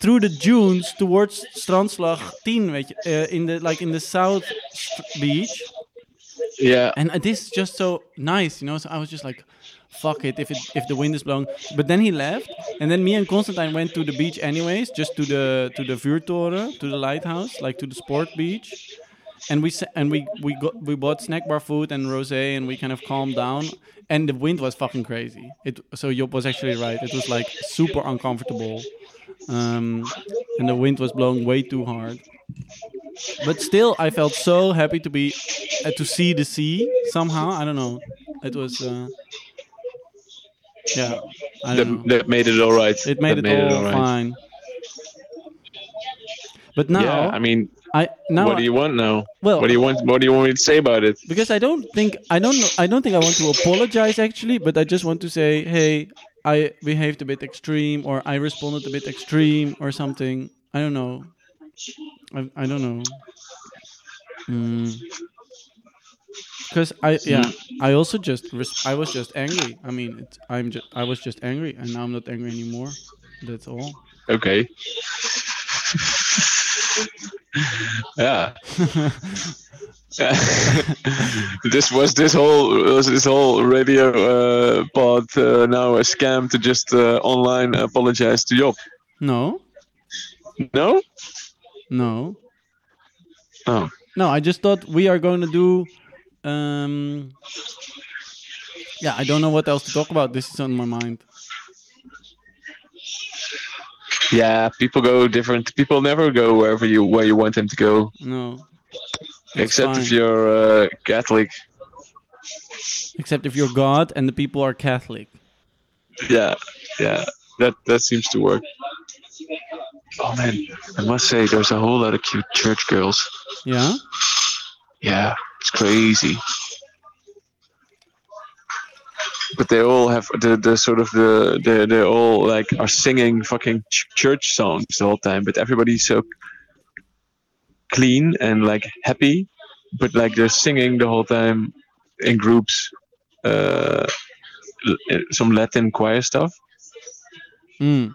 through the dunes towards Strandslag 10, weet je, uh, in the like in the south beach. Yeah. And uh, this is just so nice, you know. So I was just like, fuck it if it if the wind is blowing. But then he left, and then me and Constantine went to the beach anyways, just to the to the Vuurtoren, to the lighthouse, like to the sport beach. And we and we we got we bought snack bar food and rosé, and we kind of calmed down. And the wind was fucking crazy. It so Job was actually right. It was like super uncomfortable, um, and the wind was blowing way too hard. But still, I felt so happy to be uh, to see the sea somehow. I don't know. It was. Uh, yeah, I don't know. That, that made it all right. It made, That it all right. fine. But now, Yeah, I mean, I now what do you want now? Well- what do you want? What do you want me to say about it? because I don't think I don't know I don't think I want to apologize actually, but I just want to say, hey, I behaved a bit extreme, or I responded a bit extreme, or something. I don't know. I I don't know. Because I yeah I also just I was just angry. I mean it's, I'm just I was just angry, and now I'm not angry anymore. That's all. Okay. yeah. [laughs] this was this whole was this whole radio uh, pod uh, now a scam to just uh, online apologize to Job? No, No. No. Oh. No, I just thought we are going to do. Um, yeah, I don't know what else to talk about. This is on my mind. Yeah, people go different. People never go wherever you where you want them to go, No, except if you're uh, Catholic. except if you're God and the people are Catholic. Yeah, yeah, that that seems to work. Oh man, I must say, there's a whole lot of cute church girls. Yeah. Yeah, it's crazy. But they all have the, the sort of the they they all like are singing fucking ch- church songs the whole time. But everybody's so clean and like happy, but like they're singing the whole time in groups. Uh, some Latin choir stuff. Hmm.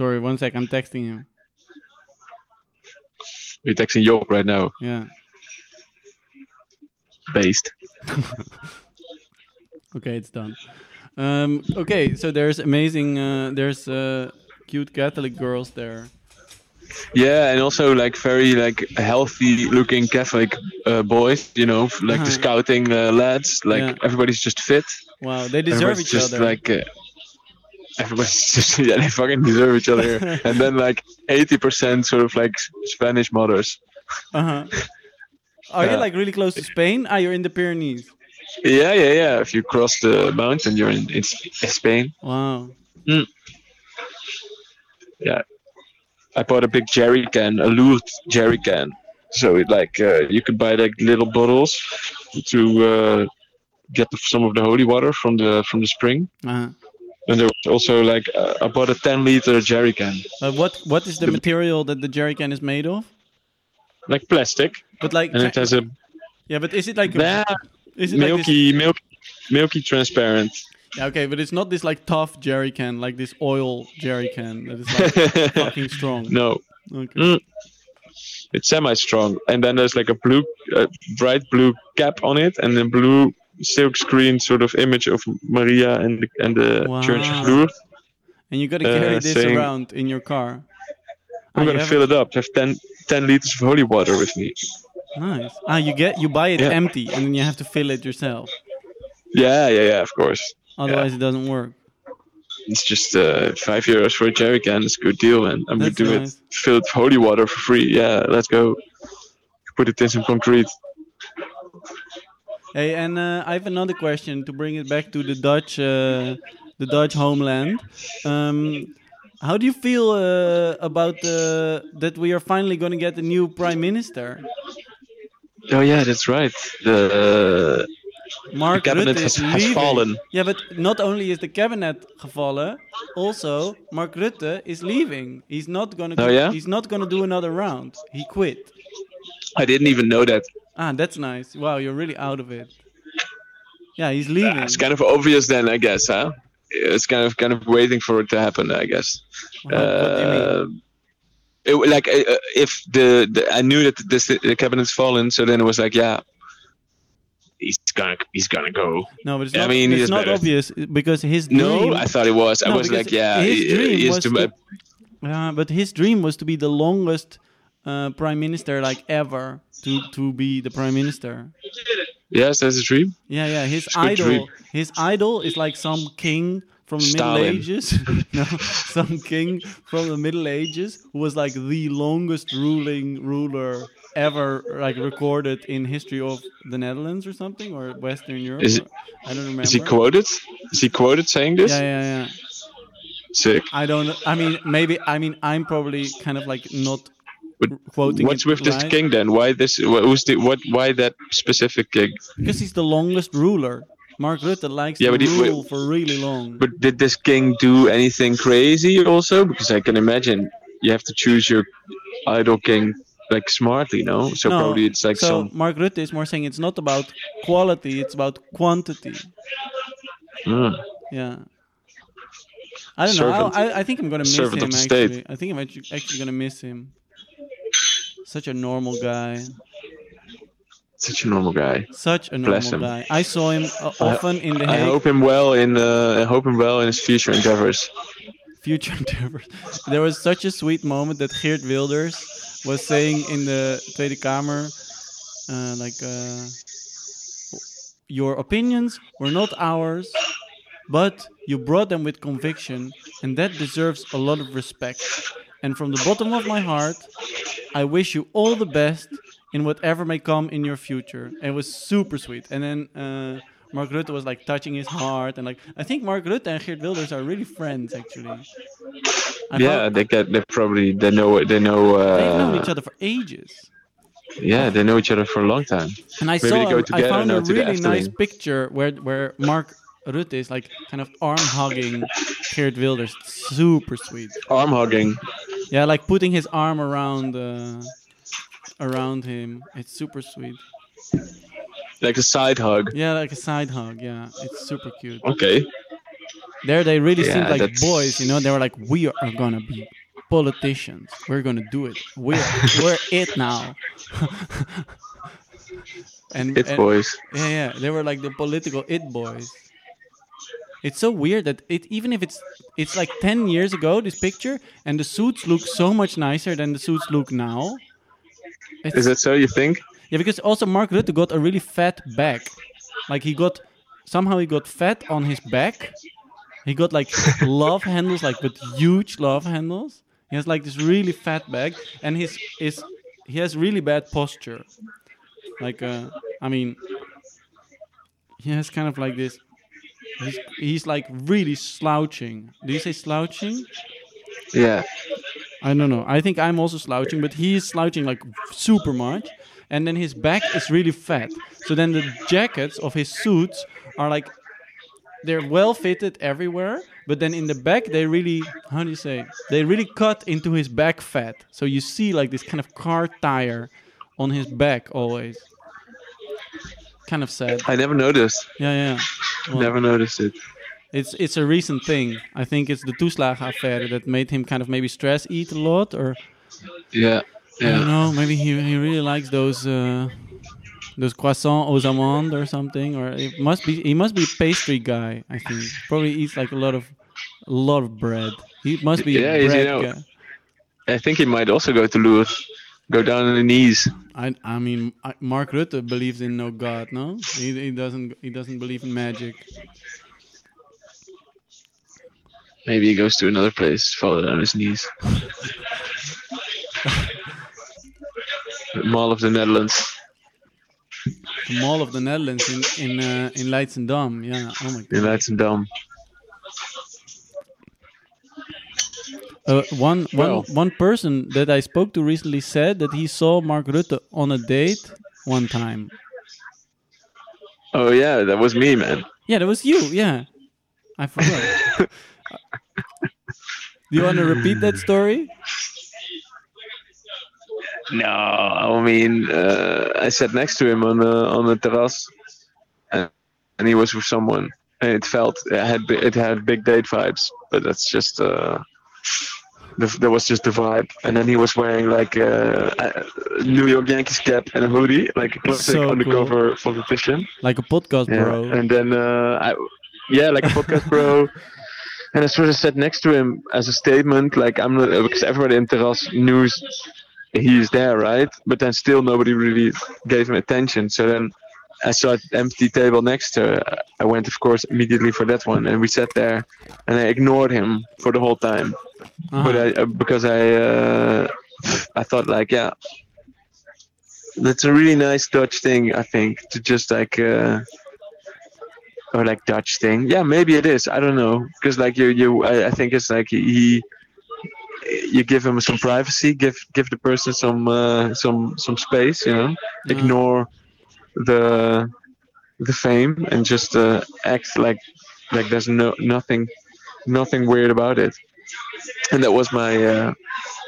Sorry, one sec. I'm texting him. You're texting Job right now, Yeah. based. [laughs] Okay, it's done. Um, okay, so there's amazing. Uh, there's uh, cute Catholic girls there. Yeah, and also like very like healthy looking Catholic uh, boys, you know, like Uh-huh. the scouting uh, lads. Like Yeah. everybody's just fit. Wow, they deserve everybody's each just other. like uh, everybody's [laughs] just [laughs] yeah, they fucking deserve each other. [laughs] and then like eighty percent sort of like Spanish mothers. Uh-huh. Are you like really close to Spain? Ah, you're in the Pyrenees. Yeah, yeah, yeah. If you cross the mountain, you're in, in Spain. Wow. Yeah, I bought a big jerry can, a Lourdes jerry can. So it like uh, you could buy like little bottles to uh, get the, some of the holy water from the from the spring. Uh-huh. And there was also like uh, I bought a 10 liter jerry can, But what what is the material that the jerry can is made of? like plastic, But like, and it has a yeah, but is it like a, is it like this, milky, milky, milky transparent. yeah, okay, but it's not this like tough jerry can, like this oil jerry can that is like [laughs] fucking strong. no, Okay. Mm. it's semi-strong, and then there's like a blue, uh, bright blue cap on it, and a blue silk screen sort of image of Maria and the, and the Wow. Church of Lourdes. And you gotta Uh, carry this saying- around in your car. I'm gonna fill it up. Have 10, 10 liters of holy water with me. Nice. Ah, you get you buy it Yeah. empty and then you have to fill it yourself. Yeah, yeah, yeah. Of course. Otherwise, it doesn't work. It's just uh, five euros for a jerry can. It's a good deal, man. I'm That's gonna do nice. it. Fill it with holy water for free. Yeah, let's go. Put it in some concrete. Hey, and uh, I have another question to bring it back to the Dutch, uh, the Dutch homeland. Um, how do you feel uh, about uh, that we are finally going to get a new prime minister? Oh yeah, that's right. The Mark The cabinet Rutte has- has fallen. Yeah, but not only is the cabinet gevallen, also Mark Rutte is leaving. He's not going to. Oh, yeah? He's not going to do another round. He quit. I didn't even know that. Ah, that's nice. Wow, you're really out of it. Yeah, he's leaving. It's kind of obvious then, I guess, huh? It's kind of kind of waiting for it to happen, I guess. What- what do you mean? Uh, it, like uh, if the, the I knew that this the cabinet's fallen, so then it was like, yeah, he's gonna he's gonna go. No, but it's I mean, it's not better. obvious because his dream. No, I thought it was. I was like, yeah, his dream he was to-. Yeah, but his dream was to be the longest uh, prime minister like ever to to be the prime minister. Yes, that's a dream. Yeah, yeah. His It's idol, his idol is like some king from the Stalin. Middle Ages. [laughs] no, some king from the Middle Ages who was like the longest ruling ruler ever, like recorded in history of the Netherlands or something or Western Europe. Is it- I don't remember. Is he quoted? Is he quoted saying this? Yeah, yeah, yeah. Sick. I don't. I mean, maybe. I mean, I'm probably kind of like not quoting. What's it with this king then? Why this? wh- Who's the what? Why that specific king? Because he's the longest ruler. Mark Rutte likes Yeah, to but he- rule for really long. But did this king do anything crazy also? Because I can imagine you have to choose your idol king like smartly, no? So No, probably it's like so some. Mark Rutte is more saying it's not about quality, it's about quantity. Mm. Yeah. I don't know. Servant- I, I, I think I'm gonna miss servant him actually. state. I think I'm actually, actually gonna miss him. Such a normal guy. Such a normal guy. Such a normal Bless him. guy. I saw him uh, often in the I Hague. hope him well in. Uh, I hope him well in his future endeavors. future [laughs] endeavors. There was such a sweet moment that Geert Wilders was saying in the Tweede Kamer, uh, like, uh, your opinions were not ours, but you brought them with conviction, and that deserves a lot of respect. And from the bottom of my heart, I wish you all the best in whatever may come in your future. And it was super sweet. And then uh, Mark Rutte was like touching his heart, and like I think Mark Rutte and Geert Wilders are really friends actually. I yeah, they get. They probably. They know. They know. Uh, they've known each other for ages. Yeah, they know each other for a long time. And I Maybe saw, they go I found a really nice picture where where Mark Rutte is like kind of arm hugging Geert Wilders. Super sweet. Arm hugging. Yeah, like putting his arm around uh, around him. It's super sweet. Like a side hug. Yeah, like a side hug. Yeah, it's super cute. Okay. There, they really Yeah, seemed like that's- boys. You know, they were like, "We are gonna be politicians. We're gonna do it. We're we're it now." [laughs] and It and- boys. Yeah, yeah, they were like the political it boys. It's so weird that it even if it's it's like ten years ago this picture and the suits look so much nicer than the suits look now. It's, Is that so? You think? yeah, because also Mark Rutte got a really fat back. Like he got somehow he got fat on his back. He got like [laughs] love handles, like with huge love handles. He has like this really fat back, and his is he has really bad posture. Like uh, I mean, he has kind of like this. He's, he's like really slouching. Do you say slouching? Yeah. I don't know. I think I'm also slouching, but he is slouching like super much. And then his back is really fat. So then the jackets of his suits are like they're well fitted everywhere, but then in the back they really how do you say? They really cut into his back fat. So you see like this kind of car tire on his back always. Kind of sad. I never noticed. Yeah, yeah. Well, Never noticed it. it's it's a recent thing. I think it's the toeslagen affair that made him kind of maybe stress eat a lot or Yeah. I don't know. Maybe he, he really likes those uh, those croissants aux amandes or something. Or it must be he must be a pastry guy. I think probably eats like a lot of a lot of bread. He must be Yeah, a you bread know. guy. I think he might also go to Lourdes. Go down on the knees. I I mean Mark Rutte believes in no God. No, he, he doesn't he doesn't believe in magic. Maybe he goes to another place, fall down on his knees. Mall of the Netherlands. The Mall of the Netherlands in in uh, in Leidschendam. Yeah. Oh my God. In. Leidschendam. Uh, one, one, Well. one person that I spoke to recently said that he saw Mark Rutte on a date one time. Oh yeah, that was me, man. Yeah, that was you. Yeah, I forgot. [laughs] Do you want to repeat that story? No, I mean, uh, I sat next to him on the on the terrace, and, and he was with someone, and it felt it had it had big date vibes. But that's just uh, that was just the vibe. And then he was wearing like a, a New York Yankees cap and a hoodie, like a classic So undercover politician. Like a podcast, Yeah. bro. And then, uh, I, yeah, like a podcast bro. [laughs] And I sort of sat next to him as a statement, like I'm not because everybody in Terras knew he's there, right? But then still nobody really gave him attention. So then I saw an empty table next to her. I went, of course, immediately for that one, and we sat there, and I ignored him for the whole time. Uh-huh. But I uh, because I uh, I thought like yeah, that's a really nice Dutch thing. I think to just like. Uh, or like Dutch thing. Yeah, maybe it is. I don't know because like you, you. I, I think it's like he, you give him some privacy, give give the person some uh, some some space. You know, Yeah. ignore the the fame and just uh, act like like there's no nothing nothing weird about it. And that was my uh,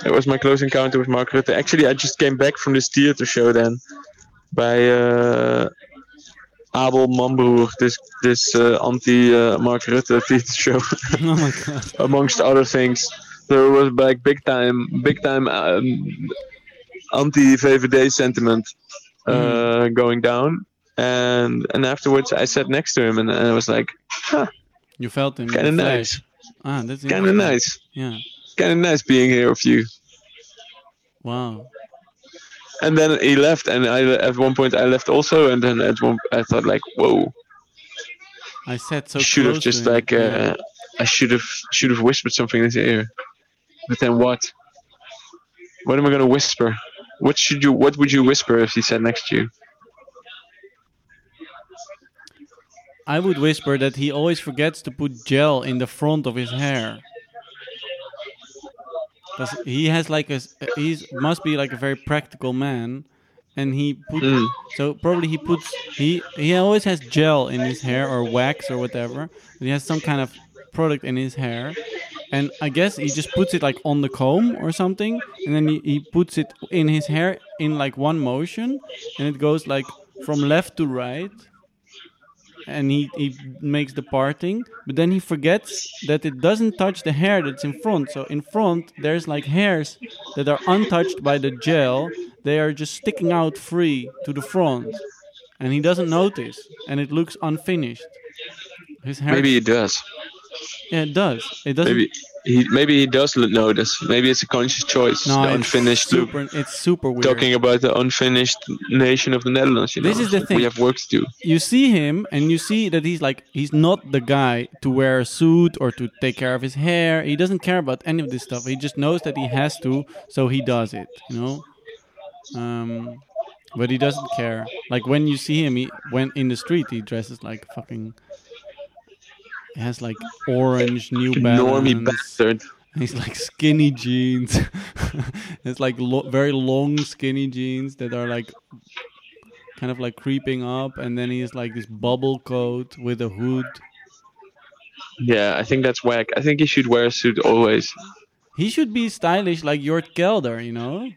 that was my close encounter with Mark Rutte. Actually, I just came back from this theater show then by uh, Abel Mambroer, this this uh, anti uh, Mark Rutte theater show, [laughs] oh my god. amongst other things. There was like big time, big time um, anti VVD sentiment uh, going down. And and afterwards, I sat next to him, and, and I was like, huh, You felt him. in kind of nice. Ah, that's kind of nice, Yeah. kind of nice being here with you. Wow. And then he left, and I at one point I left also, and then at one I thought like, whoa, I said so. should have just like uh, Yeah. I should have should have whispered something in his ear. But then what? What am I gonna whisper? What should you? What would you whisper if he sat next to you? I would whisper that he always forgets to put gel in the front of his hair. Because he has like a, he's must be like a very practical man, and he put Mm. so probably he puts he he always has gel in his hair or wax or whatever. He has some kind of product in his hair, and I guess he just puts it like on the comb or something, and then he, he puts it in his hair in like one motion, and it goes like from left to right and he, he makes the parting, but then he forgets that it doesn't touch the hair that's in front. So in front, there's like hairs that are untouched by the gel. They are just sticking out free to the front, and he doesn't notice, and it looks unfinished. His hair, Maybe he does. Yeah, it does. It doesn't. Maybe he maybe he does notice. Maybe it's a conscious choice. no, the it's unfinished super. It's super weird. Talking about the unfinished nation of the Netherlands. You This know? is the thing. We have work to do. you see him and you see that he's like he's not the guy to wear a suit or to take care of his hair he doesn't care about any of this stuff he just knows that he has to so he does it you know um but he doesn't care like when you see him he when in the street he dresses like fucking has like orange new Normie balance bastard. He's like skinny jeans. [laughs] it's like lo- very long skinny jeans that are like kind of like creeping up, and then he's like this bubble coat with a hood. Yeah, I think that's whack. I think he should wear a suit always. He should be stylish like Jort Kelder, you know.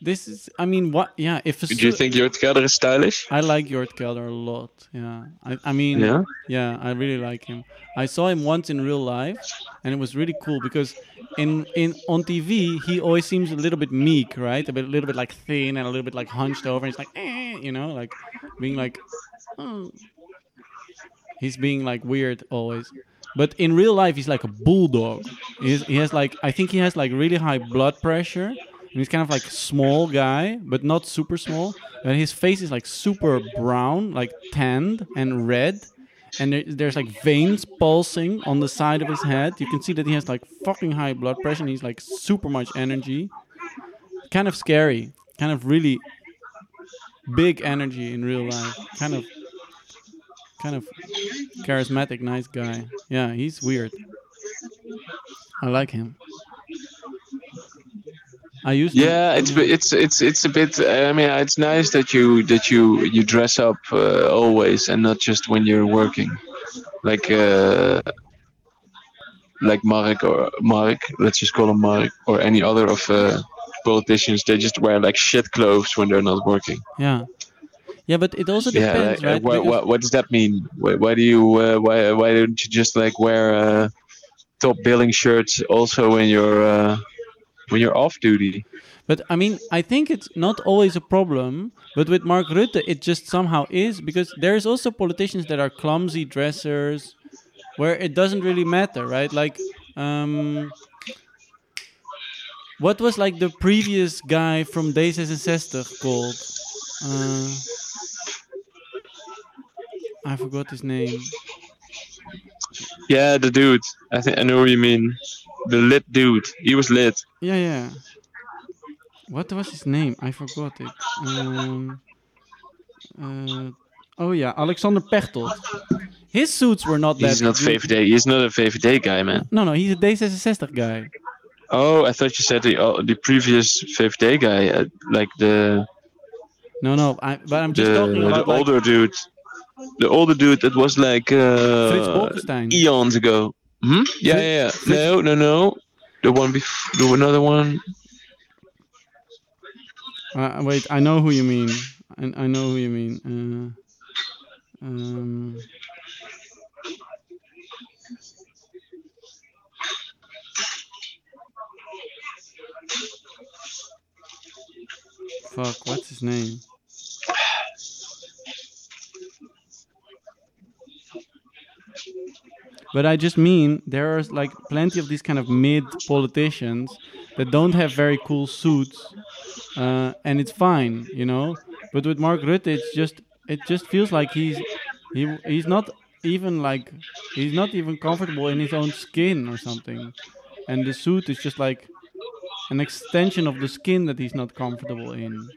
This is, I mean, what? Yeah, if a Do you think Jort Kelder is stylish? I like Jort Kelder a lot. Yeah, I, I mean, Yeah. Yeah, I really like him. I saw him once in real life, and it was really cool because in in on TV he always seems a little bit meek, right? A bit, a little bit like thin and a little bit like hunched over. And he's like, eh, you know, like being like, oh. he's being like weird always. But in real life, he's like a bulldog. He's, he has like I think he has like really high blood pressure. And he's kind of like small guy, but not super small. And his face is like super brown, like tanned and red. And there, there's like veins pulsing on the side of his head. You can see that he has like fucking high blood pressure and he's like super much energy. Kind of scary. Kind of really big energy in real life. Kind of kind of charismatic, nice guy. Yeah, he's weird. I like him. I used to, Yeah, it's it's it's it's a bit. I mean, it's nice that you that you you dress up uh, always and not just when you're working, like uh, like Mark or Mark. Let's just call him Mark or any other of uh, politicians. They just wear like shit clothes when they're not working. yeah. Yeah, but it also Yeah, depends, like, uh, right? Because- what what does that mean? Why, why do you uh, why why don't you just like wear uh, top billing shirts also when you're uh, when you're off duty. But I mean, I think it's not always a problem. But with Mark Rutte, it just somehow is because there's also politicians that are clumsy dressers, where it doesn't really matter, right? Like, um, what was like the previous guy from D66 called? Uh, I forgot his name. Yeah, the dude. I think I know what you mean. The lit dude. He was lit. Yeah, yeah. What was his name? I forgot it. Um, uh, oh yeah, Alexander Pechtold. His suits were not that. He's not. VVD. He's not a VVD guy, man. No, no, he's a D66 guy. Oh, I thought you said the uh, the previous VVD guy, uh, like the No, no, I, but I'm just the, talking the about like, older dude. The older dude that was like uh, Frits Bolkestein. eons ago. Hmm? Yeah, yeah, yeah. No, no, no. The one before, the another one. Uh, wait, I know who you mean. I, I know who you mean. Uh, um, fuck, what's his name? But I just mean there are like plenty of these kind of mid politicians that don't have very cool suits uh, and it's fine, you know. But with Mark Rutte, it's just it just feels like he's he he's not even like he's not even comfortable in his own skin or something, and the suit is just like an extension of the skin that he's not comfortable in.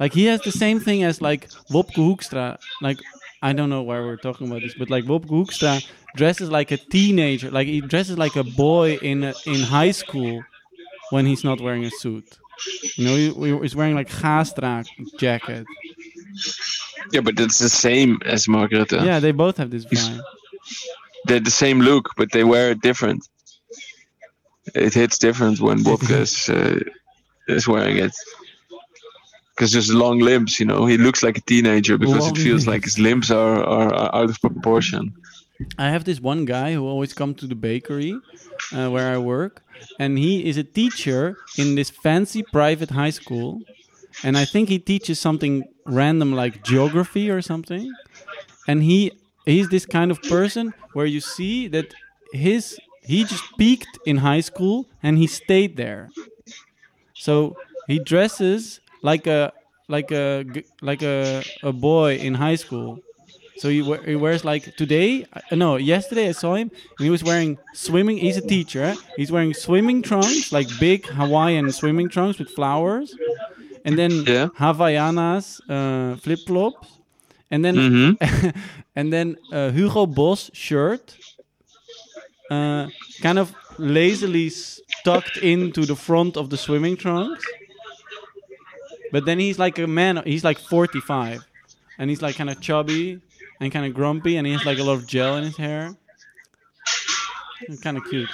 Like he has the same thing as like Wopke Hoekstra. Like I don't know why we're talking about this, but like Bob Hoekstra dresses like a teenager. Like he dresses like a boy in a, in high school when he's not wearing a suit. You know, he, he's wearing like Gaastra jacket. Yeah, but it's the same as Margaret. Yeah, they both have this vibe. They're the same look, but they wear it different. It hits different when Bob [laughs] is, uh, is wearing it. Because just long limbs, you know, he looks like a teenager because Long it feels like his limbs are, are, are out of proportion. I have this one guy who always comes to the bakery uh, where I work, and he is a teacher in this fancy private high school. And I think he teaches something random like geography or something. And he he's this kind of person where you see that his he just peaked in high school and he stayed there. So he dresses like a like a like a, a boy in high school. So he, he wears like today, uh, no, yesterday I saw him. And he was wearing swimming. He's a teacher. eh? He's wearing swimming trunks, like big Hawaiian swimming trunks with flowers, and then Yeah. Havaianas uh, flip flops, and then Mm-hmm. [laughs] and then uh, Hugo Boss shirt, uh, kind of lazily tucked into the front of the swimming trunks. But then he's like a man. He's like 45, and he's like kind of chubby and kind of grumpy, and he has like a lot of gel in his hair. Kind of cute.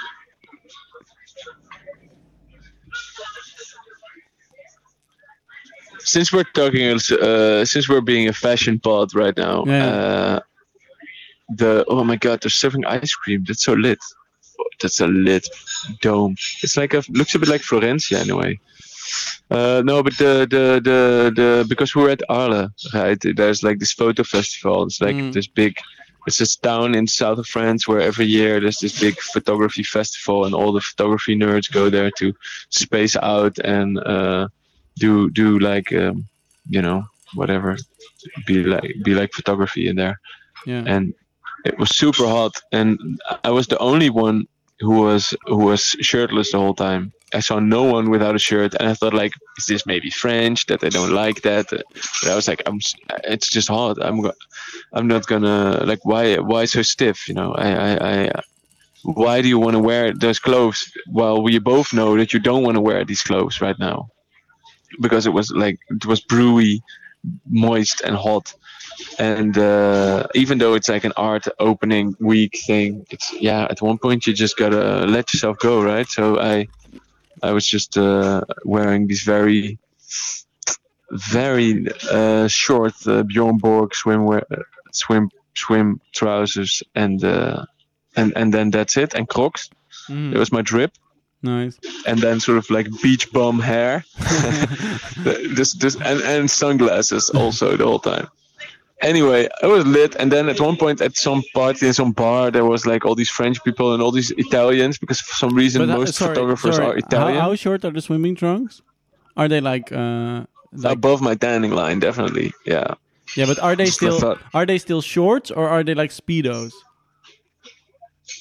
Since we're talking, uh, since we're being a fashion pod right now, Yeah. uh, the oh my god, they're serving ice cream. That's so lit. That's a lit dome. It's like a looks a bit like Florencia in a way. Uh, no, but the, the the the because we're at Arles, right? There's like this photo festival. It's like Mm. this big. It's this town in south of France where every year there's this big photography festival, and all the photography nerds go there to space out and uh, do do like um, you know whatever, be like be like photography in there Yeah. and it was super hot and i was the only one who was who was shirtless the whole time i saw no one without a shirt and i thought like is this maybe french that they don't like that? But i was like i'm it's just hot i'm i'm not gonna like why why so stiff you know? I i, I why do you want to wear those clothes? Well, we both know that you don't want to wear these clothes right now. Because it was like it was brewy moist and hot. And uh, even though it's like an art opening week thing it's yeah at one point you just gotta let yourself go right? So i i was just uh, wearing these very very uh, short uh, bjorn borg swimwear swim swim trousers and uh, and and then that's it. And Crocs. Mm, It was my drip. nice. and then sort of like beach bum hair, [laughs] [laughs] this this and, and sunglasses also the whole time. Anyway, I was lit, and then at one point at some party in some bar, there was like all these French people and all these Italians because for some reason But, uh, most sorry, photographers sorry, are Italian. How, how short are the swimming trunks? Are they like, uh, like Above my tanning line, definitely. Yeah. yeah? But are they still are they still shorts or are they like speedos?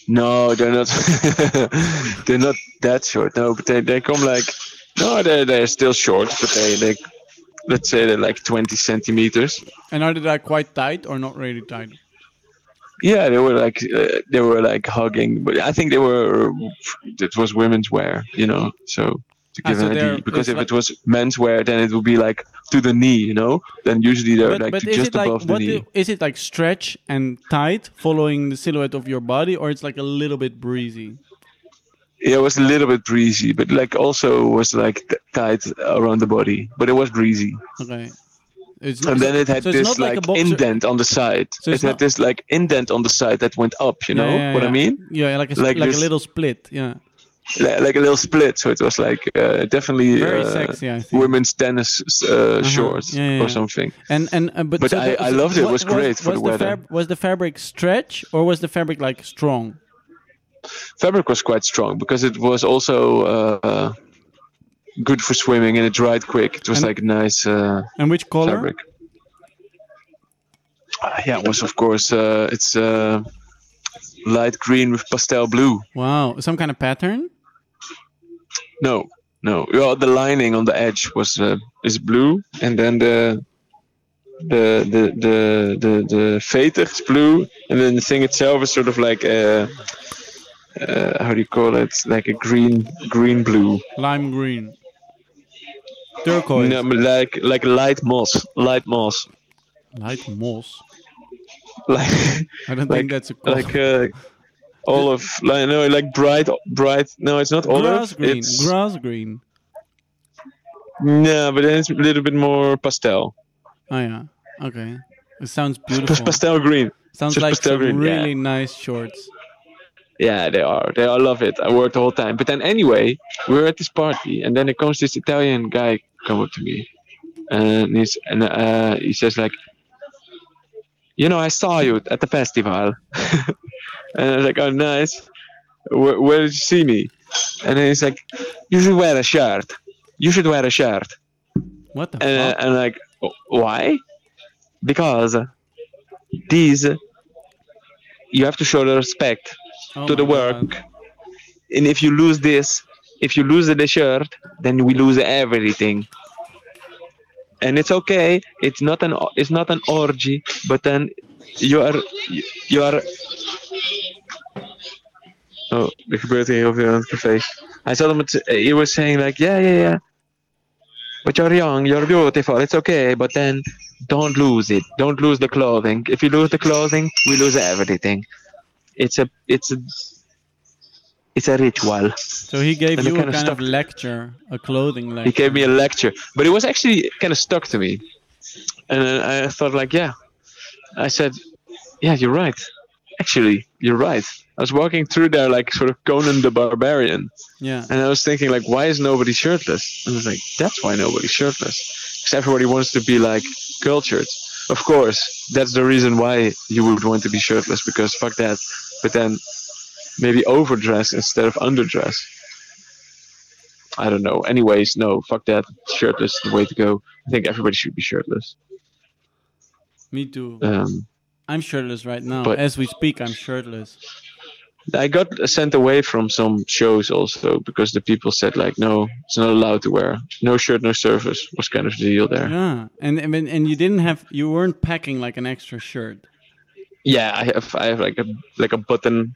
No, they're not. [laughs] they're not that short. No, but they, they come like no, they're they're still short, but they they let's say they're like 20 centimeters. And are they like quite tight or not really tight? Yeah, they were like uh, they were like hugging, but I think they were it was women's wear, you know. So to Ah, give so an idea, because if it was men's wear, then it would be like to the knee, you know. Then usually they're But, like but just it like above the knee. do- is it like stretch and tight following the silhouette of your body or it's like a little bit breezy? Yeah, it was a little bit breezy, but like also was like t- tight around the body, but it was breezy. Okay. It's, And then it had so this like like, indent on the side. So it it's had this like indent on the side that went up. You Yeah, know yeah, what yeah. I mean? Yeah, like a Like like, a little split. Yeah. Li- Like a little split. So it was like uh, definitely Very uh, sexy, I think. women's tennis uh, shorts Yeah, yeah, or something. And and uh, but, But so I- the- I loved it. It was great for was the weather. fab- was the fabric stretch or was the fabric like strong? Fabric was quite strong because it was also uh, uh, good for swimming and it dried quick. It was And- like nice uh, And which color? fabric. Uh, yeah, it was of course uh, it's uh, light green with pastel blue. Wow, some kind of pattern. No, no. Well, the lining on the edge was uh, is blue, and then the the the the the the veter is blue, and then the thing itself is sort of like a uh, how do you call it? Like a green green blue, Lime green. Turquoise. no, like like light moss, light moss, Light moss. like [laughs] I don't Like- think that's a color. like uh, olive, like no, like bright bright. No, it's not olive. grass green. It's Grass green. no, but then it's a little bit more pastel. Oh yeah. Okay. It sounds beautiful. pastel green. Sounds just like some green, yeah. really nice shorts. Yeah, they are. They I love it. I wore it the whole time. But then anyway, we were at this party, and then there comes this Italian guy come up to me, and he's and uh, he says like, you know, I saw you at the festival, [laughs] and I was like, oh nice. Where, where did you see me? And then he's like, you should wear a shirt. You should wear a shirt. What the And fuck? and like, why? Because these you have to show the respect Oh to the work. God. And if you lose this, if you lose the shirt, then we lose everything. And it's okay. It's not an it's not an orgy, but then you are you are. Oh, er gebeurt hier heel veel aan het café. Hij zat om het. He was saying like, yeah, yeah, yeah. But you're young, you're beautiful. It's okay, but then don't lose it. Don't lose the clothing. If you lose the clothing, we lose everything. It's a it's a it's a ritual. So he gave And you it a kinda of lecture, a clothing lecture. He gave me a lecture, but it was actually kind of stuck to me, and I thought like, yeah, I said, yeah, you're right. Actually, you're right. I was walking through there like sort of Conan the Barbarian, Yeah. and I was thinking like, why is nobody shirtless? And I was like, that's why nobody's shirtless, because everybody wants to be like cultured. Of course, that's the reason why you would want to be shirtless because fuck that. But then maybe overdress instead of underdress. I don't know. Anyways, no, fuck that. Shirtless is the way to go. I think everybody should be shirtless. Me too. Um, I'm shirtless right now. but- As we speak, I'm shirtless. I got sent away from some shows also because the people said like, no, it's not allowed to wear. No shirt, no service was kind of the deal there. Yeah. And and and you didn't have you weren't packing like an extra shirt. Yeah, I have I have like a like a button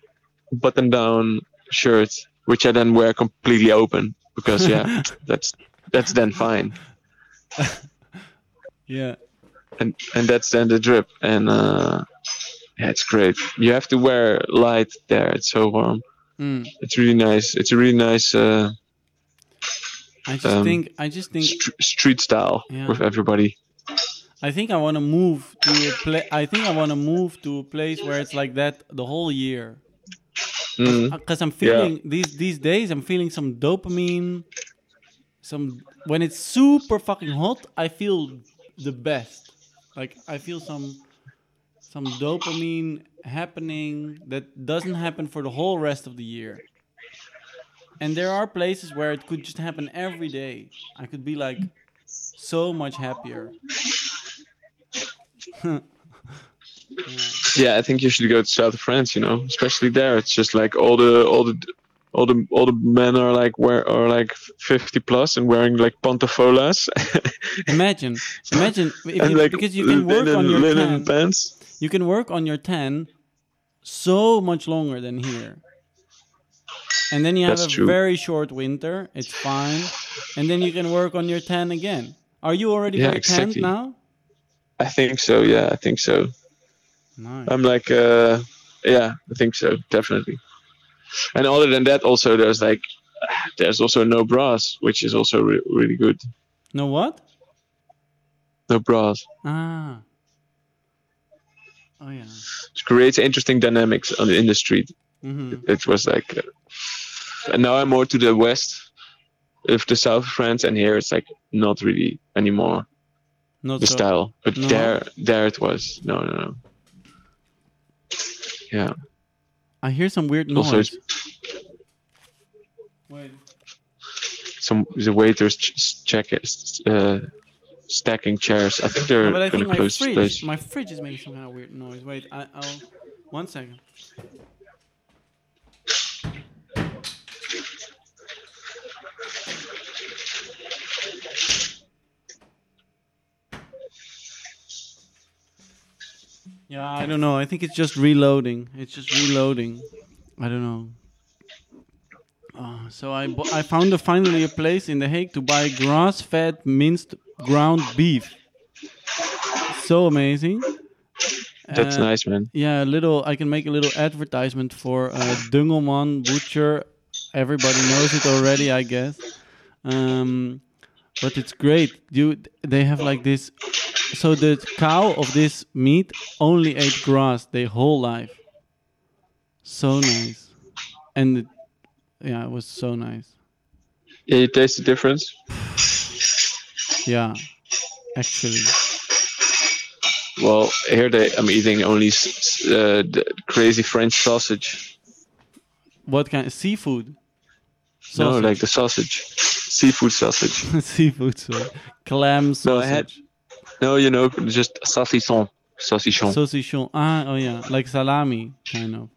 button down shirt which I then wear completely open because yeah, [laughs] that's that's then fine. [laughs] Yeah. and and that's then the drip and uh yeah it's great you have to wear light there it's so warm Mm. it's really nice it's a really nice uh I just Um, think I just think st- street style Yeah. with everybody I think I want to move to a place. I think I want to move to a place where it's like that the whole year. Mm. because I'm feeling these these days. I'm feeling some dopamine. Some when it's super fucking hot, I feel the best. Like I feel some some dopamine happening that doesn't happen for the whole rest of the year. And there are places where it could just happen every day. I could be like so much happier. [laughs] Yeah, I think you should go to south of France. You know, especially there. It's just like all the all the all the all the men are like wear are like fifty plus and wearing like pantofolas [laughs] Imagine, imagine if you, like because you can work linen, on your linen tan. pants. You can work on your tan so much longer than here. And then you have That's a true. very short winter. It's fine. And then you can work on your tan again. Are you already Yeah, very tanned exactly. now? I think so. Yeah, I think so. Nice. I'm like, uh, yeah, I think so, definitely. And other than that, also there's like, there's also no bras, which is also re- really good. no what? No bras. Ah. Oh yeah. It creates interesting dynamics on the, in the street. hmm It was like, uh, and now I'm more to the west of the south of France, and here it's like not really anymore Not the so. style. But No? there, there it was. No, no, no. Yeah. I hear some weird Also, noise. it's- Wait. some the waiters ch- check it, uh, stacking chairs. I think they're No, but I gonna think my close fridge, place. my fridge is making some kind of weird noise. Wait, I, I'll. One second. Yeah, I don't know. I think it's just reloading. It's just reloading. I don't know. Uh, so I bu- I found a, finally a place in The Hague to buy grass-fed minced ground beef. So amazing. That's Uh, nice, man. Yeah, a little. I can make a little advertisement for uh, Dungelmann Butcher. Everybody knows it already, I guess. Um, but it's great. You, they have like this. So the cow of this meat only ate grass their whole life. So nice, and it, yeah, it was so nice. Yeah, you taste the difference. Yeah, actually. Well, here they, I'm eating only uh, the crazy French sausage. What kind Of seafood? No, like the sausage, seafood sausage. [laughs] seafood, sorry. Clam sausage. No, I had- No, you know, just saucisson, saucisson. Saucisson. Ah, oh yeah, like salami, kind of.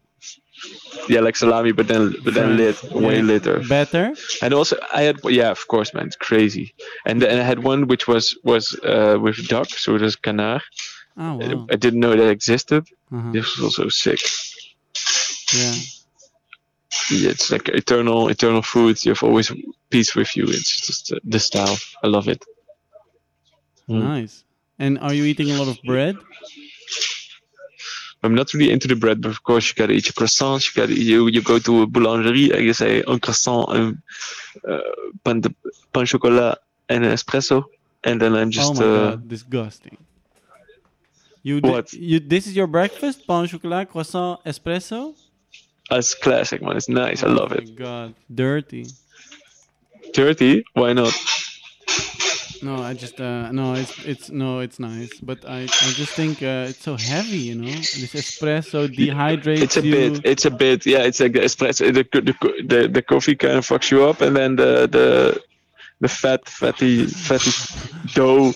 yeah, like salami, but then but then lit, way Yeah. later. Better. And also, I had yeah, of course, man, it's crazy. And then I had one which was was uh, with duck, so it was canard. Oh wow. I didn't know that existed. Uh-huh. This was also sick. Yeah. Yeah, it's like eternal, eternal food. You have always peace with you. It's just uh, the style. I love it. Mm. Nice. And are you eating a lot of bread? I'm not really into the bread, but of course you gotta eat your croissants. You gotta you you go to a boulangerie and you say un croissant, un uh, pain de pain chocolat, and an espresso, and then I'm just oh my uh, god, disgusting. You di- What? you this is your breakfast? Pain chocolat, croissant, espresso? That's classic, man. It's nice. I oh love my it. god, dirty. Dirty? Why not? No, I just uh no, it's it's no, it's nice, but I I just think uh, it's so heavy, you know. This espresso dehydrates It's a you. bit. It's a bit. Yeah, it's like the espresso. The the the, the coffee kind of fucks you up, and then the the the fat fatty fatty [laughs] dough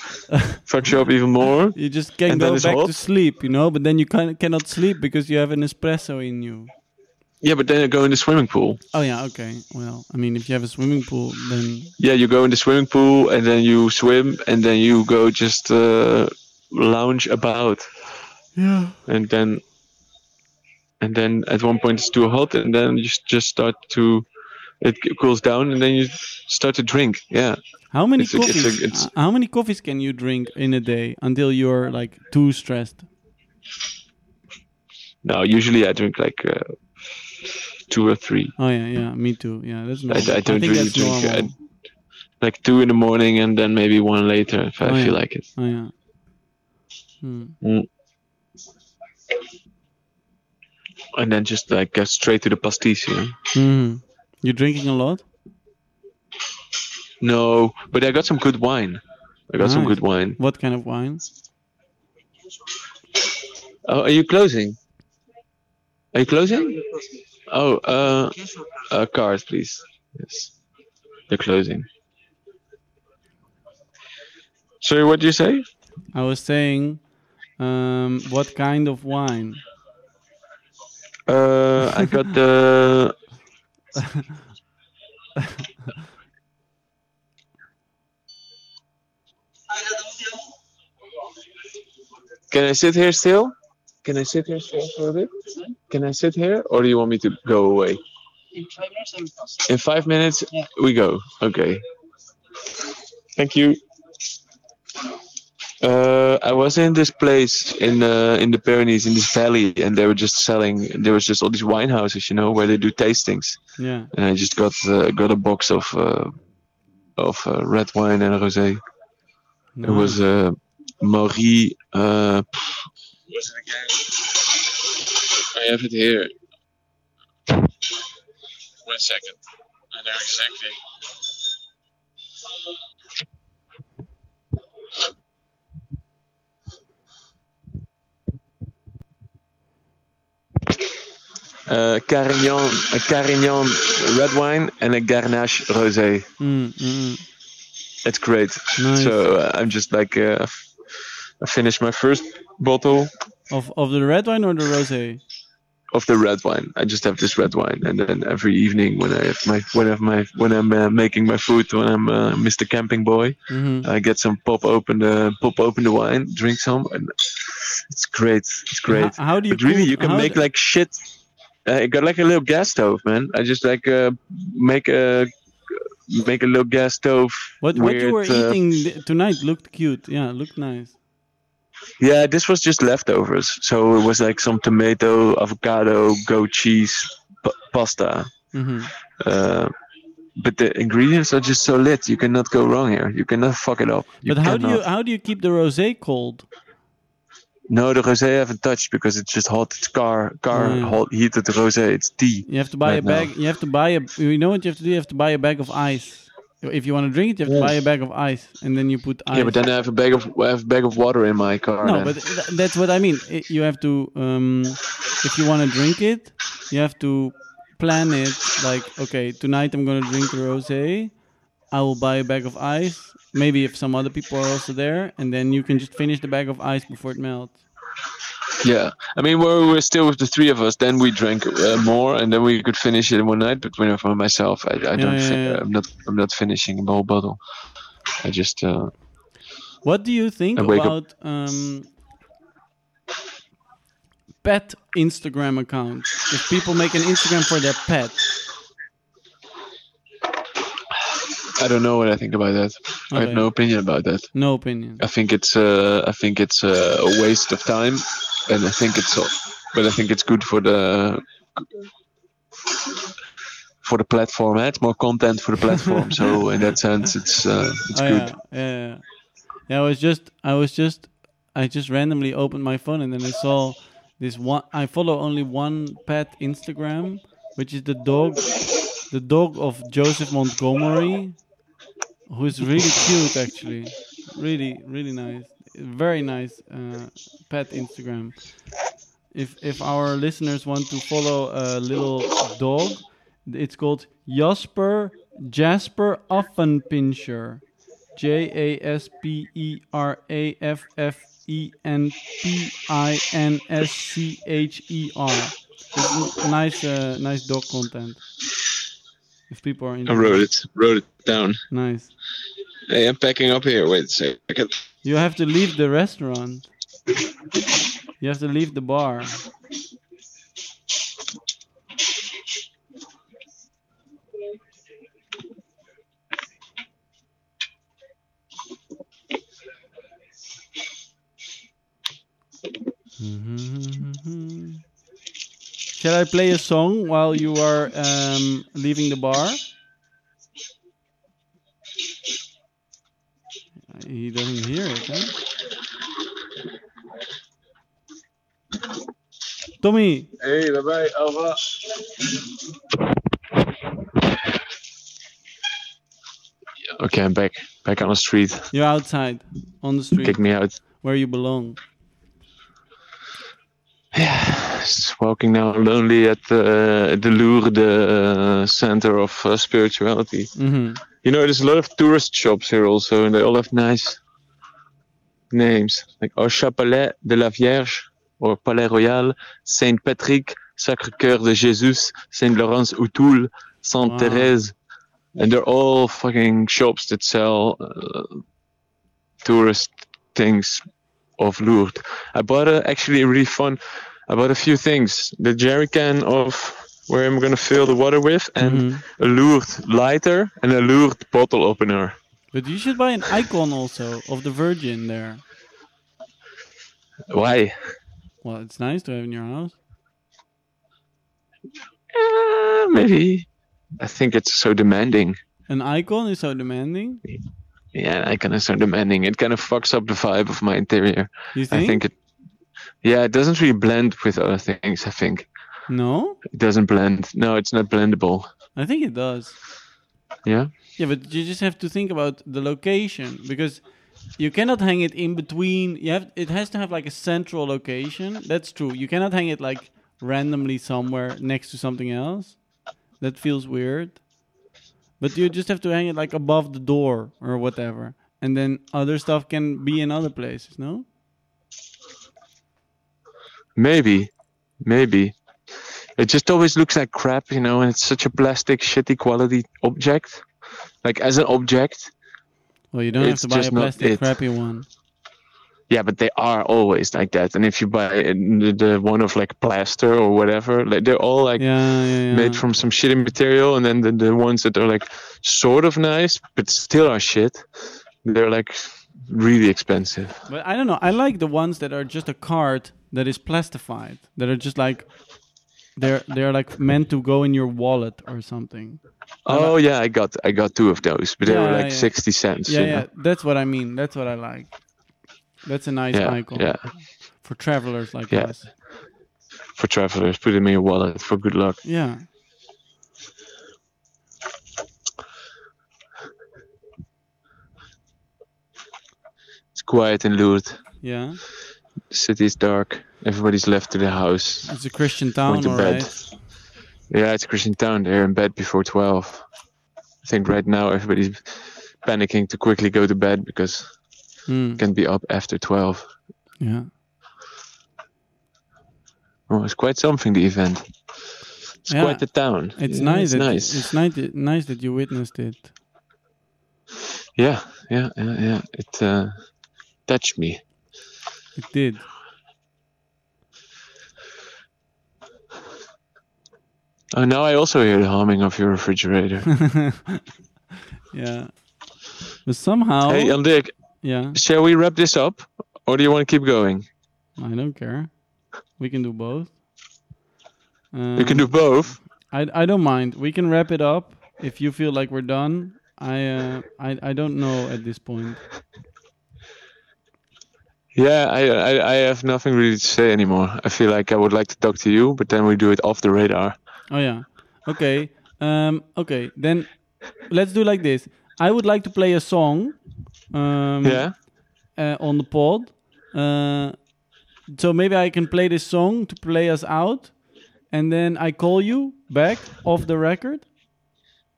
fucks you up even more. You just can then go back to sleep, you know, but then you can, cannot sleep because you have an espresso in you. Yeah, but then you go in the swimming pool. Oh yeah, okay. Well, I mean, if you have a swimming pool, then Yeah, you go in the swimming pool and then you swim and then you go just uh, lounge about yeah. and then and then at one point it's too hot and then you just start to it cools down and then you start to drink. Yeah, How many It's a- it's a- coffees? it's- uh, how many coffees can you drink in a day until you're like too stressed? no, usually I drink like uh, two or three. Oh yeah, yeah. Me too. Yeah, that's I, normal. I don't think really drink. I, like two in the morning and then maybe one later if I Oh, feel like it. Oh yeah. Hmm. and then just like get straight to the pastis. You know? Mm. You're drinking a lot? No, but I got some good wine. I got some good wine. What kind of wine? Oh, are you closing? Are you closing? Oh, uh, uh card, please. Yes, they're closing. Sorry, what did you say? I was saying, um, what kind of wine? Uh, I got the. [laughs] Can I sit here still? Can I sit here for a bit? Can I sit here, or do you want me to go away? In five minutes, I will pass. In five minutes, Yeah. we go. Okay. Thank you. Uh, I was in this place in uh, in the Pyrenees in this valley, and they were just selling. There was just all these wine houses, you know, where they do tastings. Yeah. And I just got uh, got a box of uh, of uh, red wine and rosé. It was uh, Marie. Uh, what's it again? I have it here. One second. I know exactly. Uh, Carignan, a Carignan red wine and a Grenache rosé. Mm, mm. It's great. Nice. So uh, I'm just like uh, f- I finished my first bottle Of of the red wine or the rosé? of the red wine. I just have this red wine, and then every evening when I have my when I have my when I'm uh, making my food, when I'm uh, Mr. Camping Boy, hmm I get some pop open the pop open the wine, drink some, and it's great. It's great. How, how do you? But really, you can make do- like shit. Uh, I got like a little gas stove, man. I just like uh, make a make a little gas stove. what what you were uh, eating tonight looked cute. Yeah, looked nice. Yeah, this was just leftovers. So it was like some tomato, avocado, goat cheese, p- pasta. hmm Uh, but the ingredients are just so lit. You cannot go wrong here. You cannot fuck it up. You But how do you how do you keep the rosé cold? No, the rosé I haven't touched because it's just hot. It's car car Mm. hot, heated rosé. It's tea. You have to buy Right a bag. You have to buy a. You know what you have to do? You have to buy a bag of ice. If you want to drink it, you have to buy a bag of ice, and then you put ice. Yeah, but then I have a bag of I have a bag of water in my car. no, then. but th- that's what I mean. I- You have to, um, if you want to drink it, you have to plan it. Like, okay, tonight I'm gonna drink the rosé. I will buy a bag of ice. Maybe if some other people are also there, and then you can just finish the bag of ice before it melts. Yeah, I mean, when we were still with the three of us, then we drank uh, more, and then we could finish it in one night. But when I'm for myself, I, I don't. yeah, fin- yeah. I'm not. I'm not finishing the whole bottle. I just. Uh, What do you think about um, pet Instagram accounts? If people make an Instagram for their pet, I don't know what I think about that. I have no opinion about that. no opinion. I think it's. Uh, I think it's uh, a waste of time, and I think it's. Uh, but I think it's good for the. For the platform, eh? it's more content for the platform. so [laughs] in that sense, it's uh, it's oh, good. Yeah, yeah, yeah. Yeah, I was just, I was just, I just randomly opened my phone and then I saw this one. I follow only one pet Instagram, which is the dog, the dog of Joseph Montgomery, who is really cute actually, really, really nice, very nice uh, pet Instagram. If if our listeners want to follow a little dog, it's called Jasper Jasper Affenpinscher. J A S P E R A F F E N P I N S C H E R. It's nice, uh, nice dog content. If people are I wrote it. Wrote it down. nice. Hey, I'm packing up here. Wait a second. You have to leave the restaurant. You have to leave the bar. Mm-hmm. Shall I play a song while you are um, leaving the bar? He doesn't hear it, huh? Tommy, Hey, bye bye. Au revoir. Okay, I'm back. Back on the street. you're outside on the street Kick me out. where you belong. Just walking now lonely at the the Lourdes uh, center of uh, spirituality. hmm You know, there's a lot of tourist shops here also, and they all have nice names like Au Chapelet de la Vierge or Palais Royal, Saint Patrick, Sacre Cœur de Jésus, Saint Laurence O'Toole, Sainte Wow. Thérèse, and they're all fucking shops that sell uh, tourist things of Lourdes. I bought a, actually a really fun. I bought a few things: the jerry can of where I'm gonna fill the water with, and Mhm. a Lourdes lighter and a Lourdes bottle opener. But you should buy an icon also of the Virgin there. Why? Well, it's nice to have in your house. Uh, maybe. I think it's so demanding. An icon is so demanding. Yeah, I kind of so demanding. It kind of fucks up the vibe of my interior. You think? I think it. Yeah, it doesn't really blend with other things. I think no, it doesn't blend. No, it's not blendable. I think it does. Yeah. Yeah, but you just have to think about the location because you cannot hang it in between. You have it has to have like a central location. That's true. You cannot hang it like randomly somewhere next to something else. That feels weird. But you just have to hang it like above the door or whatever. And then other stuff can be in other places, no? Maybe, maybe. It just always looks like crap, you know, and it's such a plastic, shitty quality object. Like as an object, Well, you don't have to buy a plastic crappy one. yeah, but they are always like that. And if you buy the, the one of like plaster or whatever, like they're all like Yeah, yeah, yeah. made from some shitty material. And then the, the ones that are like sort of nice, but still are shit, they're like really expensive. But I don't know. I like the ones that are just a card that is plastified. That are just like they're they're like meant to go in your wallet or something. Oh yeah, I got I got two of those, but they were like yeah. sixty cents. Yeah, yeah. know? That's what I mean. That's what I like. That's a nice yeah, icon yeah. for travelers like Yeah. us. For travelers, put them in your wallet for good luck. Yeah. It's quiet in Lourdes. Yeah. The city is dark. Everybody's left to the house. It's a Christian town, to all bed. right. Yeah, it's a Christian town. They're in bed before 12. I think right now everybody's panicking to quickly go to bed because it can be up after 12. Yeah. Oh, it's quite something, the event. It's Yeah. quite the town. It's Yeah, nice. It's nice. It's nice. Nice that you witnessed it. Yeah, yeah, yeah, yeah. It uh, touched me. It did. Oh, now I also hear the humming of your refrigerator. [laughs] yeah. But somehow. hey, Jan Dirk, yeah. shall we wrap this up? Or do you want to keep going? I don't care. We can do both. You can Um, do both. I I don't mind. We can wrap it up if you feel like we're done. I uh, I I don't know at this point. Yeah, I, I I have nothing really to say anymore. I feel like I would like to talk to you, but then we do it off the radar. Oh yeah. Okay. Um. Okay. Then let's do like this. I would like to play a song. Um, Yeah. Uh, on the pod. Uh, so maybe I can play this song to play us out, and then I call you back off the record.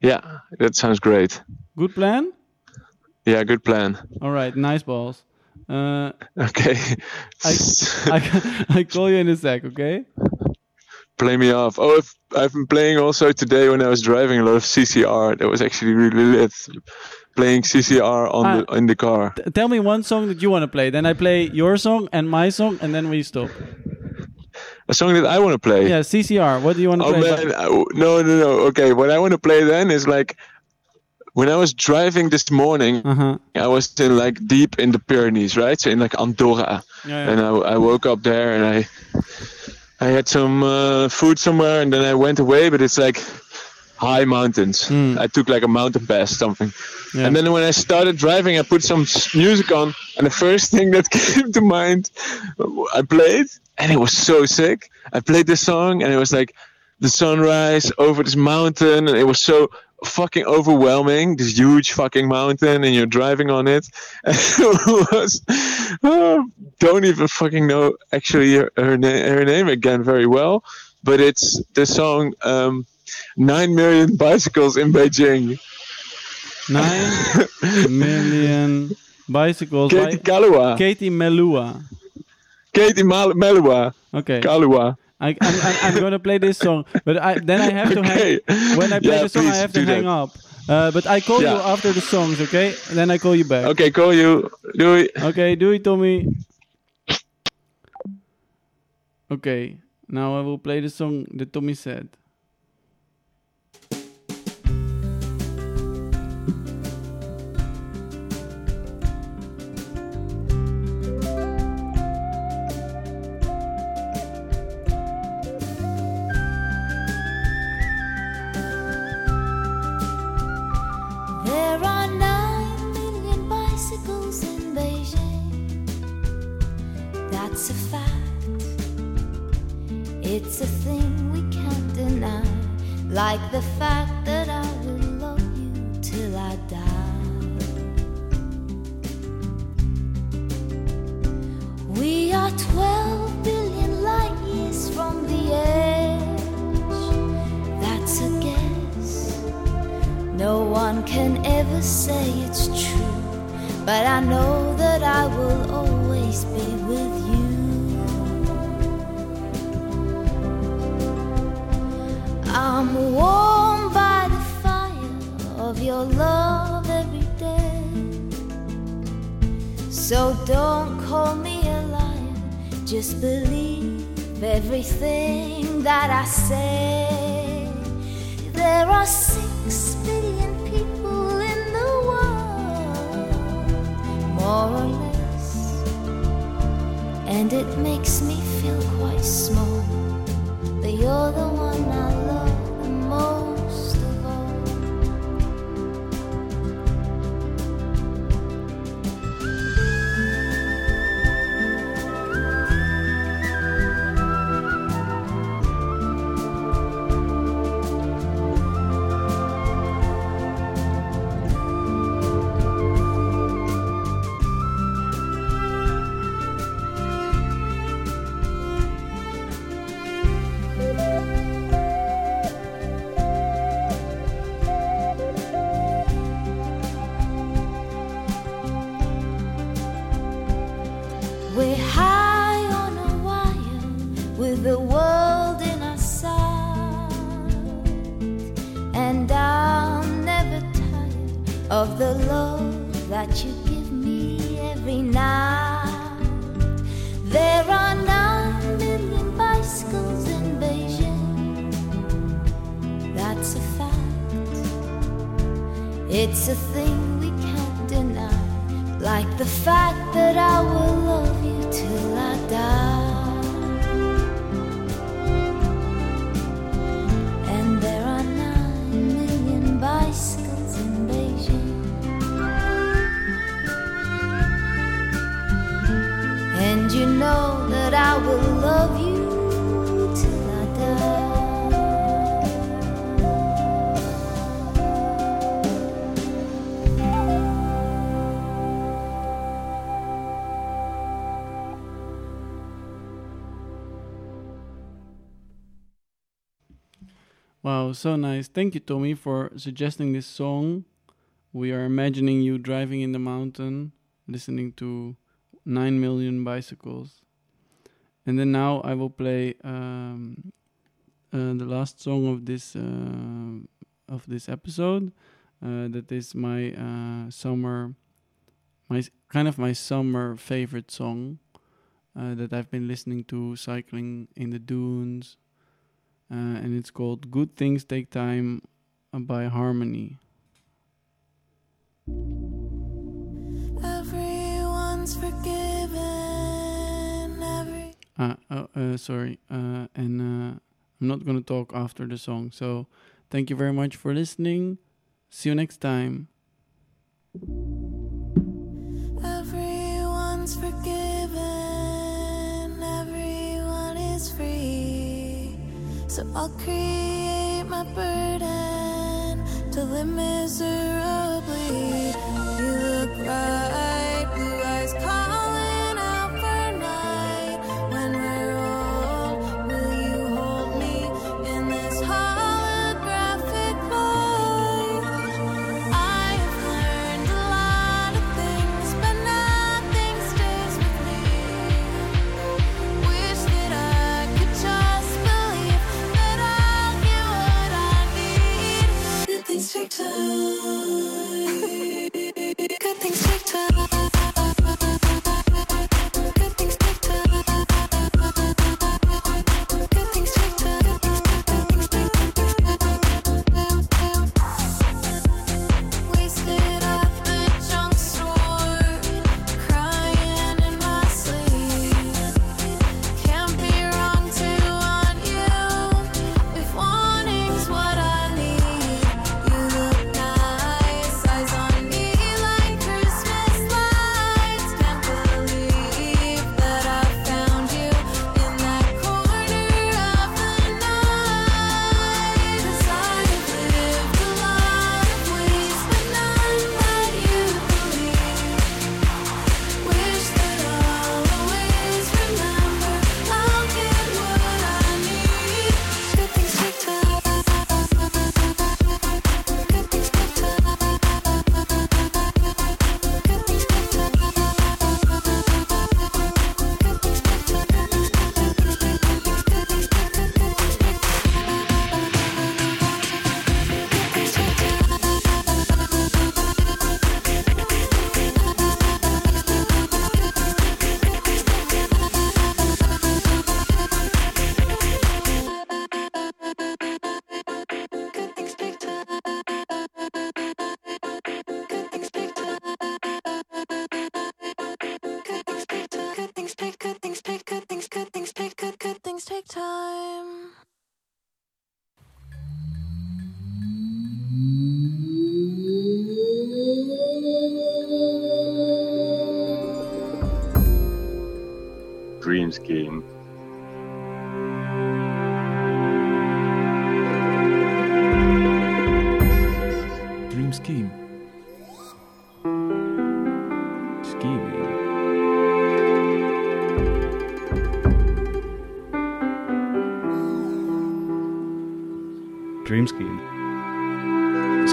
Yeah, that sounds great. Good plan. Yeah, good plan. All right. Nice balls. Uh, Okay. I, I I call you in a sec. Okay. Play me off. Oh, I've, I've been playing also today when I was driving a lot of CCR. That was actually really lit. Playing CCR on the in the car. Tell me one song that you want to play. Then I play your song and my song, and then we stop. A song that I want to play. Yeah, CCR. What do you want to Oh play? man, I- no, no, no. Okay, what I want to play then is like when I was driving this morning. Uh huh. I was in like deep in the Pyrenees, right? So in like Andorra, Yeah, and I, I woke up there and I I had some uh, food somewhere, and then I went away. But it's like high mountains. Hmm. I took like a mountain pass, something. Yeah. And then when I started driving, I put some music on, and the first [laughs] thing that [laughs] came to mind, I played, and it was so sick. I played this song, and it was like the sunrise over this mountain, and it was so fucking overwhelming. This huge fucking mountain, and you're driving on it. [laughs] And it was oh, don't even fucking know actually her her, na- her name again very well, but it's the song. Um, Nine million bicycles in Beijing. Nine [laughs] million bicycles. Katie by Kalua. Katie Melua. Katie Mal- Melua. Okay. Kalua. I, I'm gonna play this song, but I, then I have to Okay. hang. When I play Yeah, the song, I have to hang that. up. Uh, but I call you after the songs, okay? And then I call you back. Okay, call you. Do it. Okay, doei Tommy. Okay, now I will play the song that Tommy said. It's a thing we can't deny, like the fact that I will love you till I die. And there are nine million bicycles in Beijing. And you know that I will love you So nice. Thank you, Tommy, for suggesting this song. We are imagining you driving in the mountain, listening to 9 million bicycles. And then now I will play um, uh, the last song of this uh, of this episode. Uh, that is my uh, summer, my kind of my summer favorite song uh, that I've been listening to cycling in the dunes uh, and it's called Good Things Take Time by Harmony. Everyone's forgiven. Every uh, oh, uh, sorry, uh, and uh, I'm not going to talk after the song. So, thank you very much for listening. See you next time. So I'll create my burden to live miserably you look right.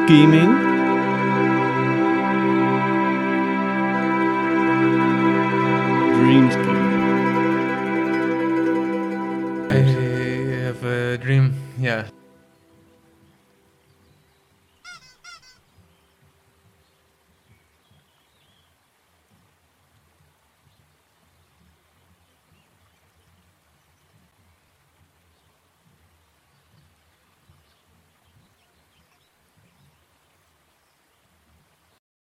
scheming?